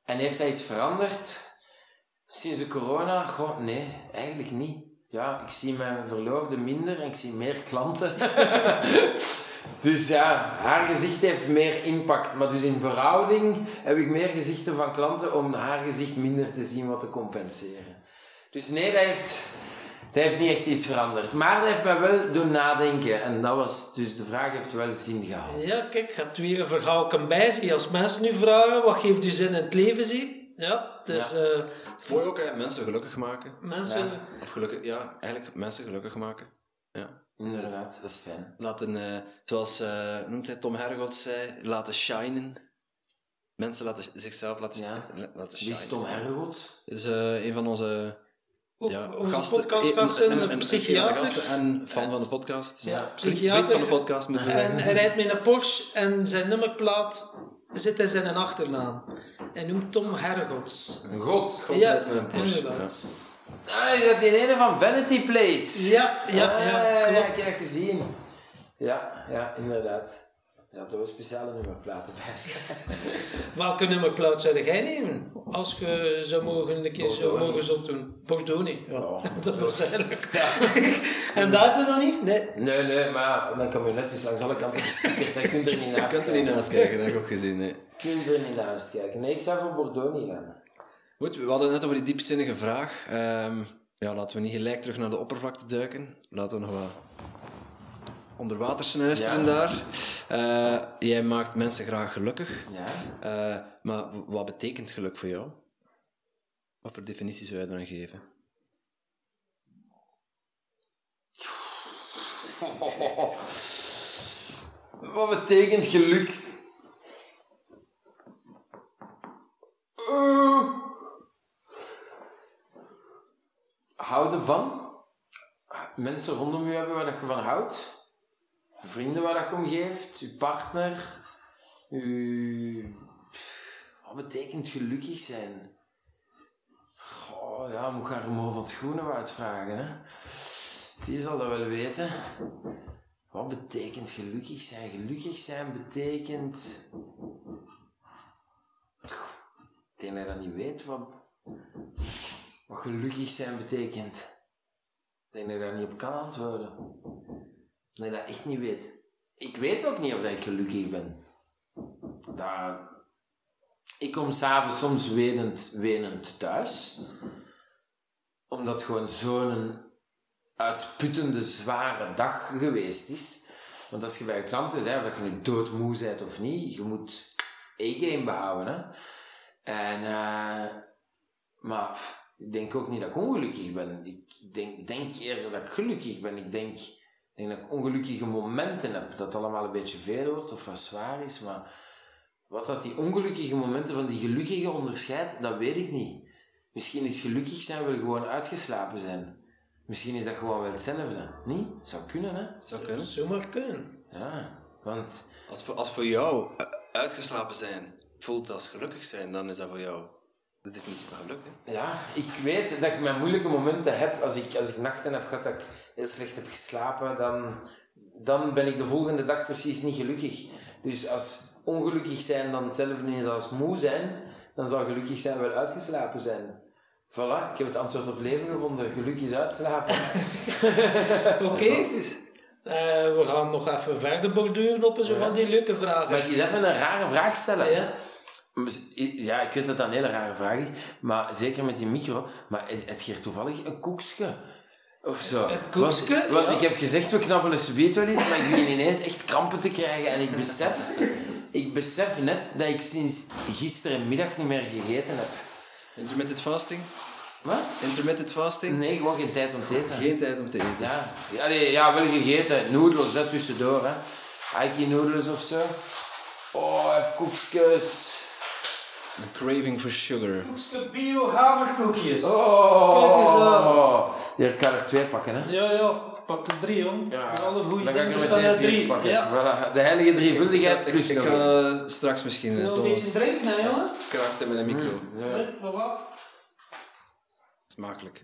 En heeft dat iets veranderd? Sinds de corona? Goh, nee, eigenlijk niet. Ja, ik zie mijn verloofde minder en ik zie meer klanten. dus ja, haar gezicht heeft meer impact. Maar dus in verhouding heb ik meer gezichten van klanten om haar gezicht minder te zien wat te compenseren. Dus nee, dat heeft, dat heeft niet echt iets veranderd. Maar dat heeft mij wel doen nadenken. En dat was, dus de vraag heeft wel zin gehad. Ja, kijk, je hebt weer een verhaal bij zich. Als mensen nu vragen, wat geeft u zin in het leven, zie? Ja, het is... Ja. eh, Het is mooi ook, hè, mensen gelukkig maken. mensen... Ja. Of gelukkig, ja, eigenlijk mensen gelukkig maken. Ja. Inderdaad, dat is fijn. Laten, eh, zoals eh, noemt hij Tom Hergots zei, laten shinen. mensen laten, zichzelf laten, Ja. laten Wie is. Tom Hergoed? is eh, een van onze ja, onze gasten. podcastgasten, en- en- psychiater. en- fan van de podcast. Ja, psychiater. Vriend van de podcast, moeten we En hij rijdt met een Porsche en zijn nummerplaat zit in zijn achternaam. Hij noemt Tom Hergots. Een god. God Ja, met een Porsche. inderdaad. Ah, is dat die ene van Vanity Plates? Ja, ja, Ah, ja, ik klopt. heb dat gezien. Ja, ja, inderdaad. Er zaten wel speciale nummerplaten bij. Welke nummerplaat zou jij nemen? Als je zou mogen, een keer zou Bordoni. mogen zo doen. Bordoni. Ja, Ja. dat is eigenlijk. en daar heb je nog niet? Nee. Nee, nee, maar mijn camionet is langs alle kanten gestickerd. Je kunt er niet Je naast kunt er niet kijken. naast kijken, dat heb ik ook gezien. Nee. Je kunt er niet naast kijken. Nee, ik zou voor Bordeaux niet gaan. Goed, we hadden het net over die diepzinnige vraag. Ehm, ja, laten we niet gelijk terug naar de oppervlakte duiken. Laten we nog wat onder water snuisteren Ja. daar. Eh, jij maakt mensen graag gelukkig. Ja. Eh, maar wat betekent geluk voor jou? Wat voor definitie zou je dan geven? Wat betekent geluk? Eh, houden van. Mensen rondom je hebben waar je van houdt. Vrienden waar dat je om geeft. Je partner. Je... Wat betekent gelukkig zijn? Goh, ja, moet gaan Remo van het Groenewoud vragen, hè. Die zal dat wel weten. Wat betekent gelukkig zijn? Gelukkig zijn betekent. Ik denk dat je dat niet weet wat, wat gelukkig zijn betekent. Ik denk dat je daar niet op kan antwoorden. Dat je dat echt niet weet. Ik weet ook niet of ik gelukkig ben. Dat... Ik kom s'avonds soms wenend, wenend thuis. Omdat gewoon zo'n uitputtende, zware dag geweest is. Want als je bij je klanten zei of dat je nu doodmoe bent of niet, je moet E-game behouden. Hè? En, eh, maar ik denk ook niet dat ik ongelukkig ben. Ik denk, ik denk eerder dat ik gelukkig ben. Ik denk, ik denk dat ik ongelukkige momenten heb. Dat het allemaal een beetje veel wordt of wat zwaar is. Maar wat dat die ongelukkige momenten van die gelukkige onderscheidt, dat weet ik niet. Misschien is gelukkig zijn wel gewoon uitgeslapen zijn. Misschien is dat gewoon wel hetzelfde. Niet? Zou kunnen, hè? Zou kunnen. Zou maar kunnen. Ja, want... Als voor, als voor jou eh, uitgeslapen zijn voelt als gelukkig zijn, dan is dat voor jou de definitie van geluk. Hè? Ja, ik weet dat ik mijn moeilijke momenten heb. Als ik, als ik nachten heb gehad dat ik heel slecht heb geslapen, dan, dan ben ik de volgende dag precies niet gelukkig. Dus als ongelukkig zijn dan hetzelfde is als moe zijn, dan zal gelukkig zijn wel uitgeslapen zijn. Voilà, ik heb het antwoord op leven gevonden. Geluk is uitslapen. Oké. Eh, we gaan nog even verder borduren op zo van die leuke vragen. Mag ik eens even een rare vraag stellen? Ja. Ja, ik weet dat dat een hele rare vraag is, maar zeker met die micro. Maar het, het geeft toevallig een koekske. Of zo. Een koekske, Want, want ja. ik heb gezegd, we knabbelen subiet wel iets, maar ik begin ineens echt krampen te krijgen. En ik besef, ik besef net dat ik sinds gisterenmiddag niet meer gegeten heb. Intermittent fasting? Wat? Intermittent fasting? Nee, gewoon geen tijd om te eten. Geen tijd om te eten. Ja, ja, nee, ja wel gegeten. Noedels, hè, tussendoor. Hè. Aiki noedels of zo. Oh, even koekjes. Een craving for sugar. Koekske bio haverkoekjes. Oh, hier kan er twee pakken, hè? Ja, ja. Pak er drie, jong. Ja, Alle goede dan ga ik er drie. pakken. Ja. Voilà, de heilige drievuldigheid Ik, ik ga straks misschien Wil het je een beetje drinken, hè, jongen? krachten met een micro. een. Ja, Smakelijk.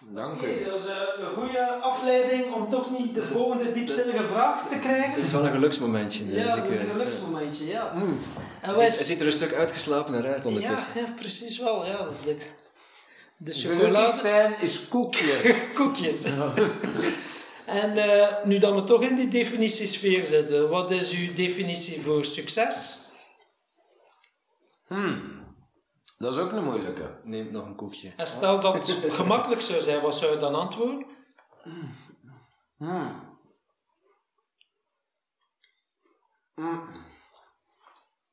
dank Oké, u. dat is eh, een goede afleiding om toch niet de volgende diepzinnige vraag te krijgen. Het is wel een geluksmomentje. Ja, dat ik, is een eh, geluksmomentje, ja. En Hij wij... ziet, hij ziet er een stuk uitgeslapener uit ja, ondertussen. ja, precies wel, ja. dat lijkt- De Gelukkig chocolade... zijn is koekjes. Koekjes. en eh, nu dat we toch in die definitiesfeer zitten, wat is uw definitie voor succes? Dat is ook een moeilijke. Neem nog een koekje. En stel dat het gemakkelijk zou zijn, wat zou je dan antwoorden? Ja,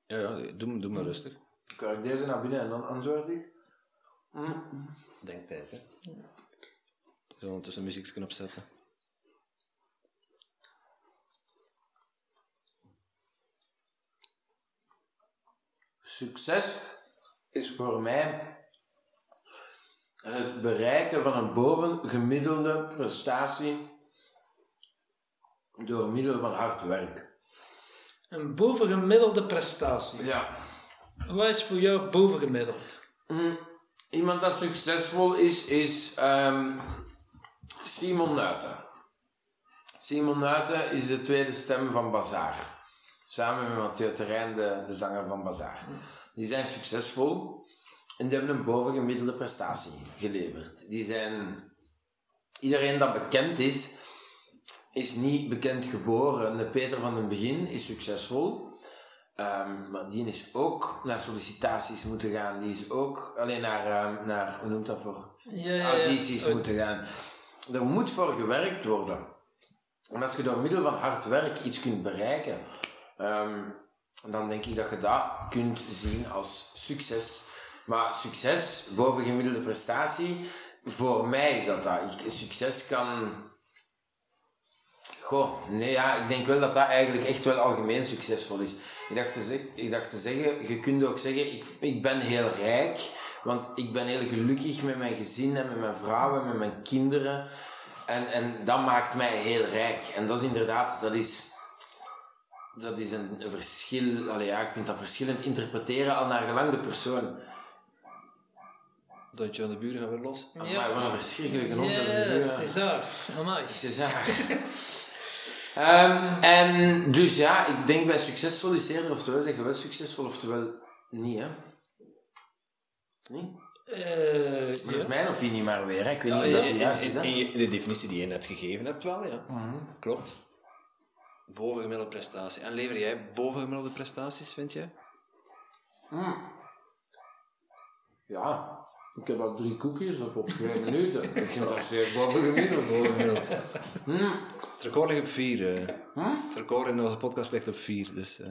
ja doe, doe maar rustig. Kan ik deze naar binnen en dan antwoord ik? Denktijd, hè. Zo ondertussen een muziekje opzetten. Succes is voor mij het bereiken van een bovengemiddelde prestatie door middel van hard werk. Een bovengemiddelde prestatie. Ja. Wat is voor jou bovengemiddeld? Mm, Iemand dat succesvol is, is ehm, Simon Nuiten. Simon Nuiten is de tweede stem van Bazaar. Samen met Mathieu Terrein, de, de zanger van Bazaar. Die zijn succesvol en die hebben een bovengemiddelde prestatie geleverd. Die zijn... Iedereen dat bekend is, is niet bekend geboren. De Peter van den Begin is succesvol. Ehm, maar die is ook naar sollicitaties moeten gaan. Die is ook alleen naar, ehm, naar hoe noemt dat voor? Ja, ja, ja. Audities Uit- moeten gaan. Er moet voor gewerkt worden. En als je door middel van hard werk iets kunt bereiken, ehm, dan denk ik dat je dat kunt zien als succes. Maar succes, bovengemiddelde prestatie, voor mij is dat dat. Ik, succes kan Goh, nee, ja, ik denk wel dat dat eigenlijk echt wel algemeen succesvol is. Ik dacht te, ik dacht te zeggen, je kunt ook zeggen, ik, ik ben heel rijk, want ik ben heel gelukkig met mijn gezin en met mijn vrouw en met mijn kinderen. En, en dat maakt mij heel rijk. En dat is inderdaad, dat is, dat is een, een verschil. Allee, ja, je kunt dat verschillend interpreteren al naar gelang de persoon. Dantje van de buren gaan weer los. Maar wat een verschrikkelijke hond. dat is Ja, César. Amai. César. Ehm, en dus ja, ik denk bij succesvol is eerder oftewel zeg je wel succesvol oftewel niet, hè? Nee? Eh, Maar dat ja. is mijn opinie maar weer, hè? Ik weet Ja, niet of dat in, de is, hè? je- definitie die je net gegeven hebt, wel, ja. Klopt. Bovengemiddelde prestatie. En lever jij bovengemiddelde prestaties, vind jij? Ja, ik heb al drie koekjes op op twee minuten. Ik vind dat zeer bovengemiddeld. Bovengemiddeld. Het record ligt op vier. eh. Het record in onze podcast ligt op vier, dus... eh,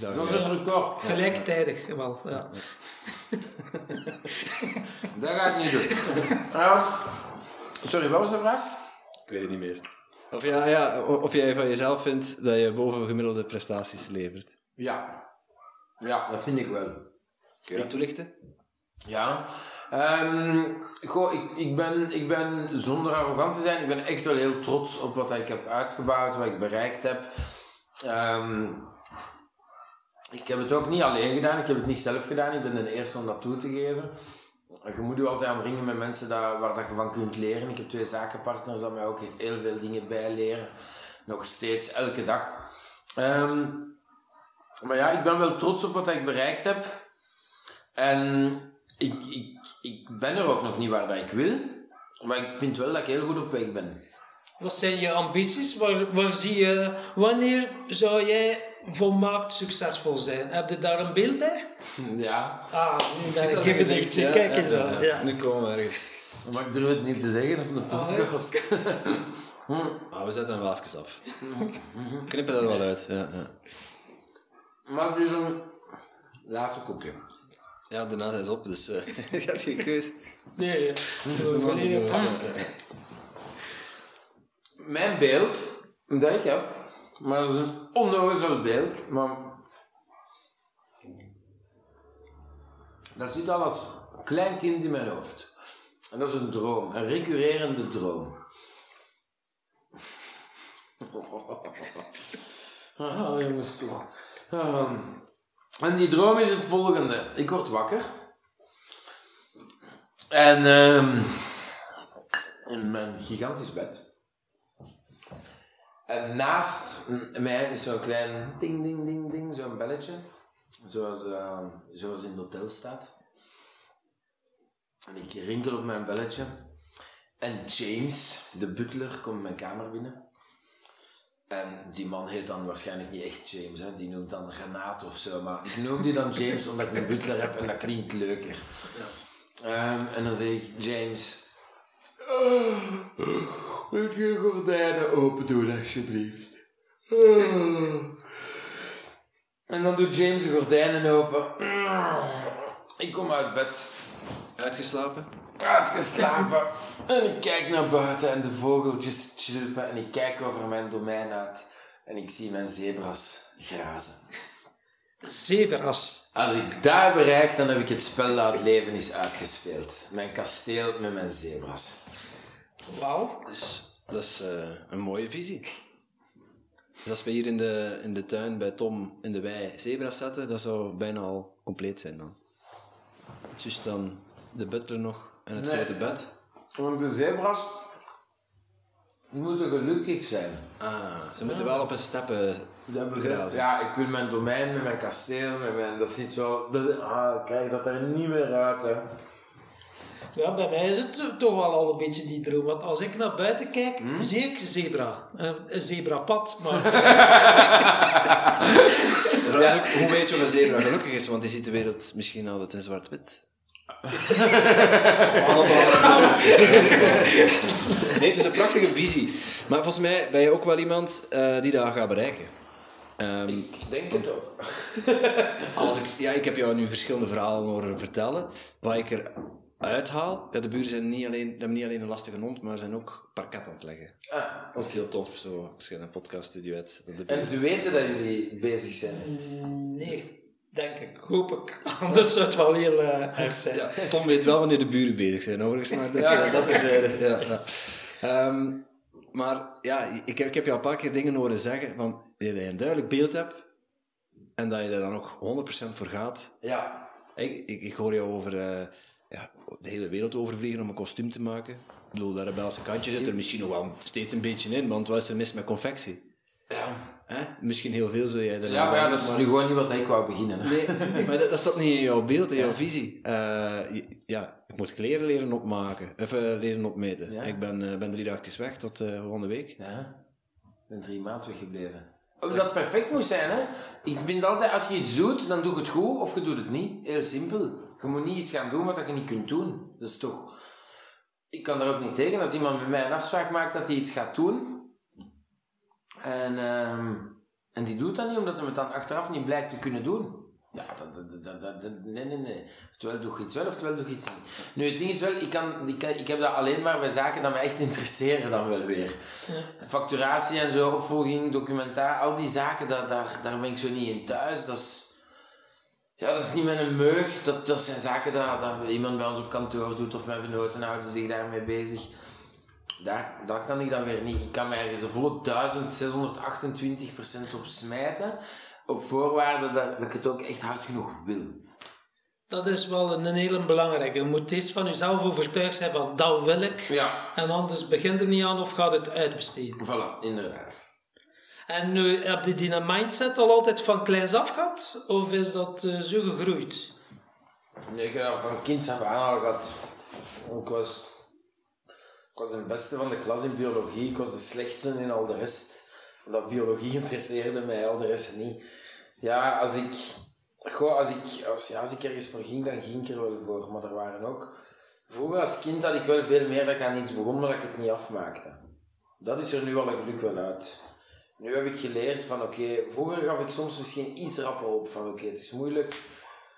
Dat is een record. Gelijktijdig wel. Ja. Dat ga ik niet doen. Ehm, sorry, wat was de vraag? Ik weet het niet meer. Of, ja, ja, of jij van jezelf vindt dat je bovengemiddelde prestaties levert. Ja. Ja, dat vind ik wel. Kun je dat toelichten? Ja. Ehm, goh, ik, ik, ben, ik ben, zonder arrogant te zijn, ik ben echt wel heel trots op wat ik heb uitgebouwd, wat ik bereikt heb. Ehm, ik heb het ook niet alleen gedaan, ik heb het niet zelf gedaan, ik ben de eerste om dat toe te geven. Je moet je altijd omringen met mensen dat, waar dat je van kunt leren. Ik heb twee zakenpartners dat mij ook heel veel dingen bijleren. Nog steeds, elke dag. Ehm, maar ja, ik ben wel trots op wat ik bereikt heb. En ik, ik, ik ben er ook nog niet waar dat ik wil. Maar ik vind wel dat ik heel goed op weg ben. Wat zijn je ambities? Waar, waar zie je, wanneer zou jij volmaakt succesvol zijn? Heb je daar een beeld bij? Ja. Ah, nu gezicht? Ja, Kijk ja, eens ja, ja. Ja. Nu komen we ergens. Maar ik durf het niet te zeggen op de podcast. Ah, we zetten hem wel even af. Knippen dat wel uit. Ja, ja. maar dus een laatste koekje. ja daarna zijn ze op, dus eh je hebt geen keus. Nee, past. Mijn beeld, dat ik heb, maar dat is een onnozel beeld, maar dat zit al als klein kind in mijn hoofd. En dat is een droom, een recurrerende droom. Ah. Ah. En die droom is het volgende. Ik word wakker. En ehm, in mijn gigantisch bed. En naast mij is zo'n klein ding, ding, ding, ding, zo'n belletje. Zoals, eh, zoals in het hotel staat. En ik rinkel op mijn belletje. En James, de butler, komt mijn kamer binnen. En die man heet dan waarschijnlijk niet echt James, hè? die noemt dan Renaat of zo. Maar ik noem die dan James omdat ik een butler heb en dat klinkt leuker. Ehm, en dan zeg ik, James, Wilt je je gordijnen open doen, alsjeblieft? Oh. En dan doet James de gordijnen open. Ik kom uit bed, Uitgeslapen? uitgeslapen. En ik kijk naar buiten en de vogeltjes chilpen. En ik kijk over mijn domein uit. En ik zie mijn zebras grazen. Zebras. Als ik daar bereik, dan heb ik het spel dat het leven is uitgespeeld. Mijn kasteel met mijn zebras. Wauw. Dus dat is eh, een mooie visie. Dus als we hier in de, in de tuin bij Tom in de wei zebra's zetten, dat zou bijna al compleet zijn dan. Dus dan de butler nog en het Nee. grote bed. Want de zebras moeten gelukkig zijn. Ah, ze moeten wel op een steppen. Ja, ik wil mijn domein met mijn kasteel, met mijn... Dat is niet zo... Dat, ah, ik krijg dat er niet meer uit, hè. Ja, bij mij is het to- toch wel al een beetje die droom. Want als ik naar buiten kijk, zie ik zebra. Eh, een zebrapad, maar... Ook, hoe weet je of een zebra gelukkig is? Want die ziet de wereld misschien altijd in zwart-wit. nee, het is een prachtige visie. Maar volgens mij ben je ook wel iemand eh, die dat gaat bereiken. Ehm, Ik denk het ook. als ik, ja, ik heb jou nu verschillende verhalen horen vertellen. Wat ik er uithaal, ja, de buren zijn niet alleen, hebben niet alleen een lastige hond, maar zijn ook parket aan het leggen. Ah, Dat is heel tof, zo, als je een podcaststudio hebt. en ze weten dat jullie bezig zijn. Nee, denk ik. Hoop ik. Anders zou het wel heel eh, erg zijn. Ja, Tom weet wel wanneer de buren bezig zijn, overigens. Maar dat, Ja. ja. dat is, eh, ja, ja. Ehm, maar ja, ik heb, ik heb je al een paar keer dingen horen zeggen van dat je een duidelijk beeld hebt en dat je er dan ook 100% voor gaat. Ja. Ik, ik, ik hoor jou over eh, ja, de hele wereld overvliegen om een kostuum te maken. Ik bedoel, dat rebelse kantje zit er misschien nog wel steeds een beetje in, want wat is er mis met confectie? Ja, Hè? Misschien heel veel zul jij er ja maar ja, dat is nu gewoon niet wat ik wou beginnen. hè. Nee, maar dat, dat staat niet in jouw beeld, in jouw visie. Eh, ja, ik moet kleren leren opmaken, even leren opmeten. Ja. Ik ben, eh, ben drie dagjes weg tot eh volgende week. Ja, ik ben drie maanden weggebleven. Het perfect moet zijn, hè. Ik vind altijd, als je iets doet, dan doe je het goed of je doet het niet. Heel simpel. Je moet niet iets gaan doen wat je niet kunt doen. Dat is toch... Ik kan daar ook niet tegen. Als iemand met mij een afspraak maakt dat hij iets gaat doen... En, ehm, en die doet dat niet, omdat hij het dan achteraf niet blijkt te kunnen doen. Ja, dat, dat, dat, nee, nee, nee. Oftewel doe je iets wel, oftewel doe je iets niet. Nu, het ding is wel, ik, kan, ik, heb dat alleen maar bij zaken dat me echt interesseren dan wel weer. Facturatie en zo, opvolging, documentaar, al die zaken, daar, daar, daar ben ik zo niet in thuis. Dat is, ja, dat is niet mijn meug. Dat, dat zijn zaken dat, dat iemand bij ons op kantoor doet of mijn venoten houden zich daarmee bezig. Daar, daar kan ik dan weer niet. Ik kan mij ergens een volle 1628% op smijten. Op voorwaarde dat, dat ik het ook echt hard genoeg wil. Dat is wel een, een hele belangrijke. Je moet eerst van jezelf overtuigd zijn van dat wil ik. Ja, En anders begint er niet aan of gaat het uitbesteden. voilà, inderdaad. En nu, heb je die mindset al altijd van kleins af gehad? Of is dat eh, zo gegroeid? Nee, ik heb dat van kinds af aan al gehad. Ik was, was de beste van de klas in biologie, ik was de slechtste in al de rest. Omdat biologie interesseerde mij, al de rest niet. Ja, als ik, goh, als ik, als, ja, als ik ergens voor ging, dan ging ik er wel voor. Maar er waren ook... Vroeger als kind had ik wel veel meer dat ik aan iets begon, maar dat ik het niet afmaakte. Dat is er nu al een geluk wel uit. Nu heb ik geleerd van, oké, vroeger gaf ik soms misschien iets rapper op van, oké, het is moeilijk.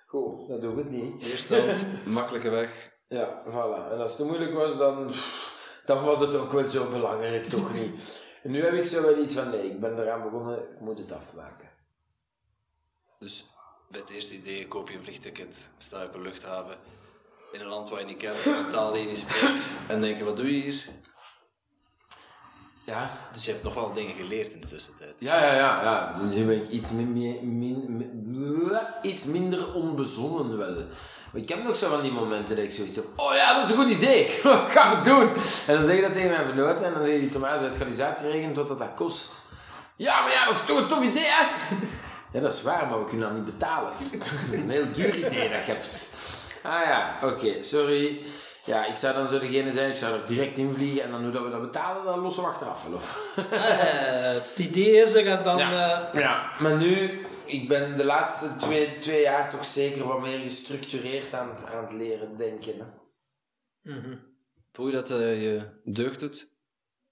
Goed, dat doe ik het niet. Weerstand, makkelijke weg. Ja, voilà. En als het te moeilijk was, dan, dan was het ook wel zo belangrijk, toch niet. En nu heb ik zo wel iets van, nee, ik ben eraan begonnen, ik moet het afmaken. Dus bij het eerste idee koop je een vliegticket, sta je op een luchthaven in een land waar je niet kent, een taal die je niet spreekt. En denk je, wat doe je hier? Ja, Dus je hebt nog wel dingen geleerd in de tussentijd. ja, ja, ja. ja. Nu ben ik iets, min, min, min- min- iets minder onbezonnen wel. Maar ik heb nog zo van die momenten dat ik zoiets heb, oh ja, dat is een goed idee, ga ik doen. En dan zeg je dat tegen mijn vernoten en dan zeg je die Thomas, het gaat eens uitgerekend wat dat, dat kost. Ja, maar ja, dat is toch een tof idee, hè? Ja, dat is waar, maar we kunnen dat niet betalen. een heel duur idee dat je hebt. Ah ja, oké, sorry. Ja, ik zou dan zo degene zijn, ik zou er direct in vliegen en dan hoe dat we dat betalen, dan lossen we achteraf wel op. Eh, het idee is er dan... Ja. eh, ja, maar nu, ik ben de laatste twee, twee jaar toch zeker wat meer gestructureerd aan het, aan het leren denken. Hè. mhm. Voel je dat eh, je deugd doet?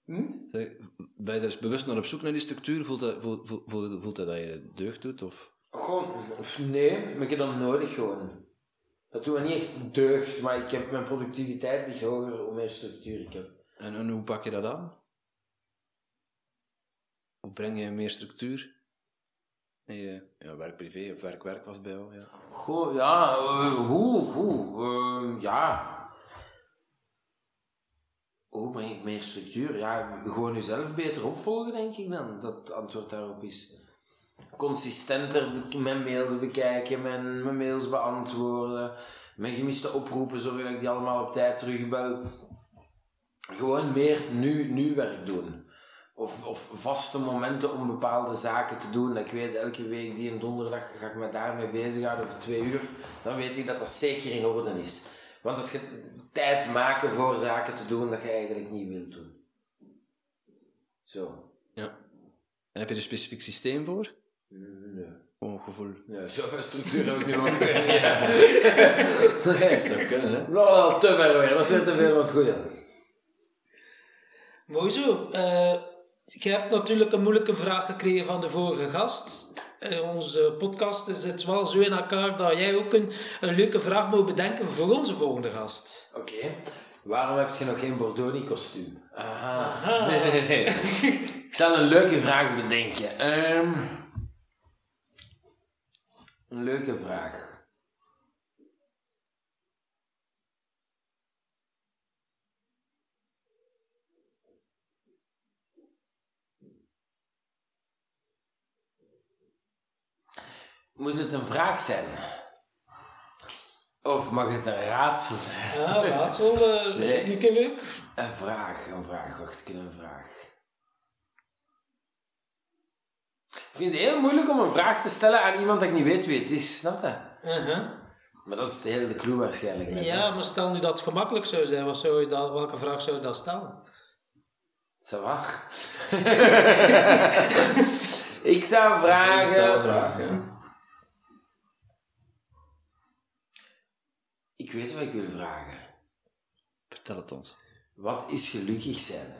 Hm? Zeg, Ben je er bewust naar op zoek naar die structuur? Voelt dat, voelt, voelt, dat dat je deugd doet? Of? Gewoon, nee, maar ik heb dat nodig gewoon. Dat doet me niet echt deugd, maar ik heb, mijn productiviteit ligt hoger hoe meer structuur ik heb. En, en hoe pak je dat aan? Hoe breng je meer structuur je ja, werk-privé of werk-werk was bij jou, ja. Goh, ja, eh, hoe, hoe, eh, ja. Hoe breng ik meer structuur? Ja, gewoon jezelf beter opvolgen, denk ik dan, dat het antwoord daarop is. Consistenter mijn mails bekijken, mijn, mijn mails beantwoorden, mijn gemiste oproepen, zorgen dat ik die allemaal op tijd terugbel. Gewoon meer nu, nu werk doen. Of, of vaste momenten om bepaalde zaken te doen. Dat ik weet, elke week die een donderdag ga ik me daarmee bezighouden voor twee uur. Dan weet ik dat dat zeker in orde is. Want als je tijd maken voor zaken te doen dat je eigenlijk niet wilt doen. Zo. ja. En heb je er een specifiek systeem voor? Nee. Gewoon gevoel. Ja, zoveel structuur heb ik nu ook weer niet. hè. Nee. Dat zou kunnen, hè? Nou, wel te ver weer. Dat is weer te veel van het goede. Mooi zo. Eh, je hebt natuurlijk een moeilijke vraag gekregen van de vorige gast. Eh, onze podcast zit wel zo in elkaar dat jij ook een, een leuke vraag moet bedenken voor onze volgende gast. Oké. Waarom heb je nog geen Bordoni-kostuum? Aha. Aha. Nee, nee, nee. Ik zal een leuke vraag bedenken. Ehm, een leuke vraag. Moet het een vraag zijn? Of mag het een raadsel zijn? Ja, raadsel, eh, is Nee. het niet een leuk? Een vraag, een vraag, wacht, ik heb een vraag. Ik vind het heel moeilijk om een vraag te stellen aan iemand dat ik niet weet wie het is, snap je? Uh-huh. Maar dat is de hele clue waarschijnlijk. net, hè? Ja, maar stel nu dat het gemakkelijk zou zijn, wat zou je dan, welke vraag zou je dan stellen? Ça va? ik zou vragen... vraag, ja. Ik weet wat ik wil vragen. Vertel het ons. Wat is gelukkig zijn?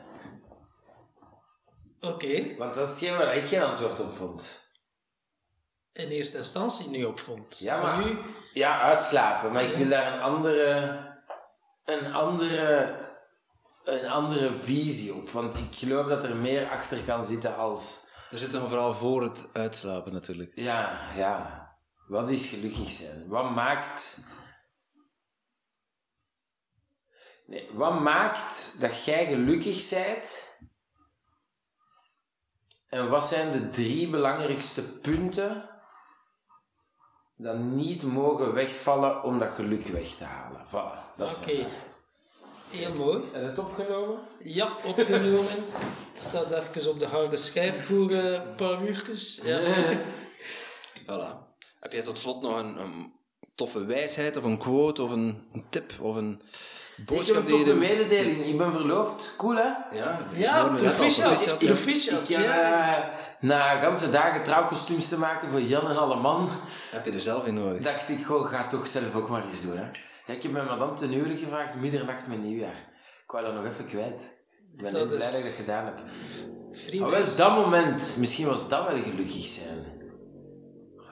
Oké, Want dat is hetgeen waar ik geen antwoord op vond. in eerste instantie nu opvond. Ja, maar... nu, Ja, uitslapen. Maar ik wil daar een andere... Een andere... Een andere visie op. Want ik geloof dat er meer achter kan zitten als... Er zit een vooral voor het uitslapen natuurlijk. Ja, ja. Wat is gelukkig zijn? Wat maakt... Nee, wat maakt dat jij gelukkig bent? En wat zijn de drie belangrijkste punten dat niet mogen wegvallen om dat geluk weg te halen? Voilà, dat is oké. Heel mooi. Is het opgenomen? Ja, opgenomen. Het staat even op de harde schijf voor eh, een paar uurtjes. Ja. Voilà. Heb jij tot slot nog een, een toffe wijsheid of een quote of een, tip of een boodschap een die je... toffe wilt- mededeling. Ik ben verloofd. Cool, hè? Ja, Ja, proficiat. Ik- Proficiat, ik heb, ja. eh, na ganse dagen trouwkostuums te maken voor Jan en alle man, Heb je er zelf in nodig? dacht ik, goh, ga toch zelf ook maar eens doen. Hè. Ja, ik heb mijn madame ten huwelijk gevraagd middernacht met nieuwjaar. Ik wou dat nog even kwijt. Ik ben Dat heel blij is- dat ik dat gedaan heb. Maar wel dat moment, misschien was dat wel gelukkig zijn. Goh,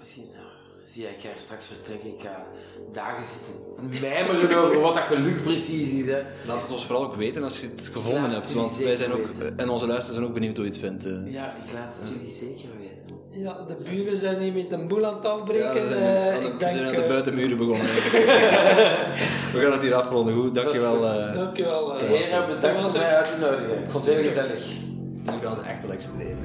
zie, ik ga er straks vertrekken. Ik ga dagen zitten mijmeren over wat dat geluk precies is. Hè. Laat het ons vooral ook weten als je het gevonden hebt, want wij zijn ook, weten. en onze luisteraars zijn ook benieuwd hoe je het vindt. eh. Ja, ik laat het jullie zeker weten. Ja, de buren zijn hier met een boel aan het afbreken. Ja, zijn, Eh, aan de, ik we denk, zijn aan de eh, buitenmuren begonnen. we gaan het hier afronden. Goed, dankjewel. eh Dankjewel. eh, De heren, bedankt een- mij uit te nodigen. Ik vond het heel gezellig. nu gaan ze echt wel extreem.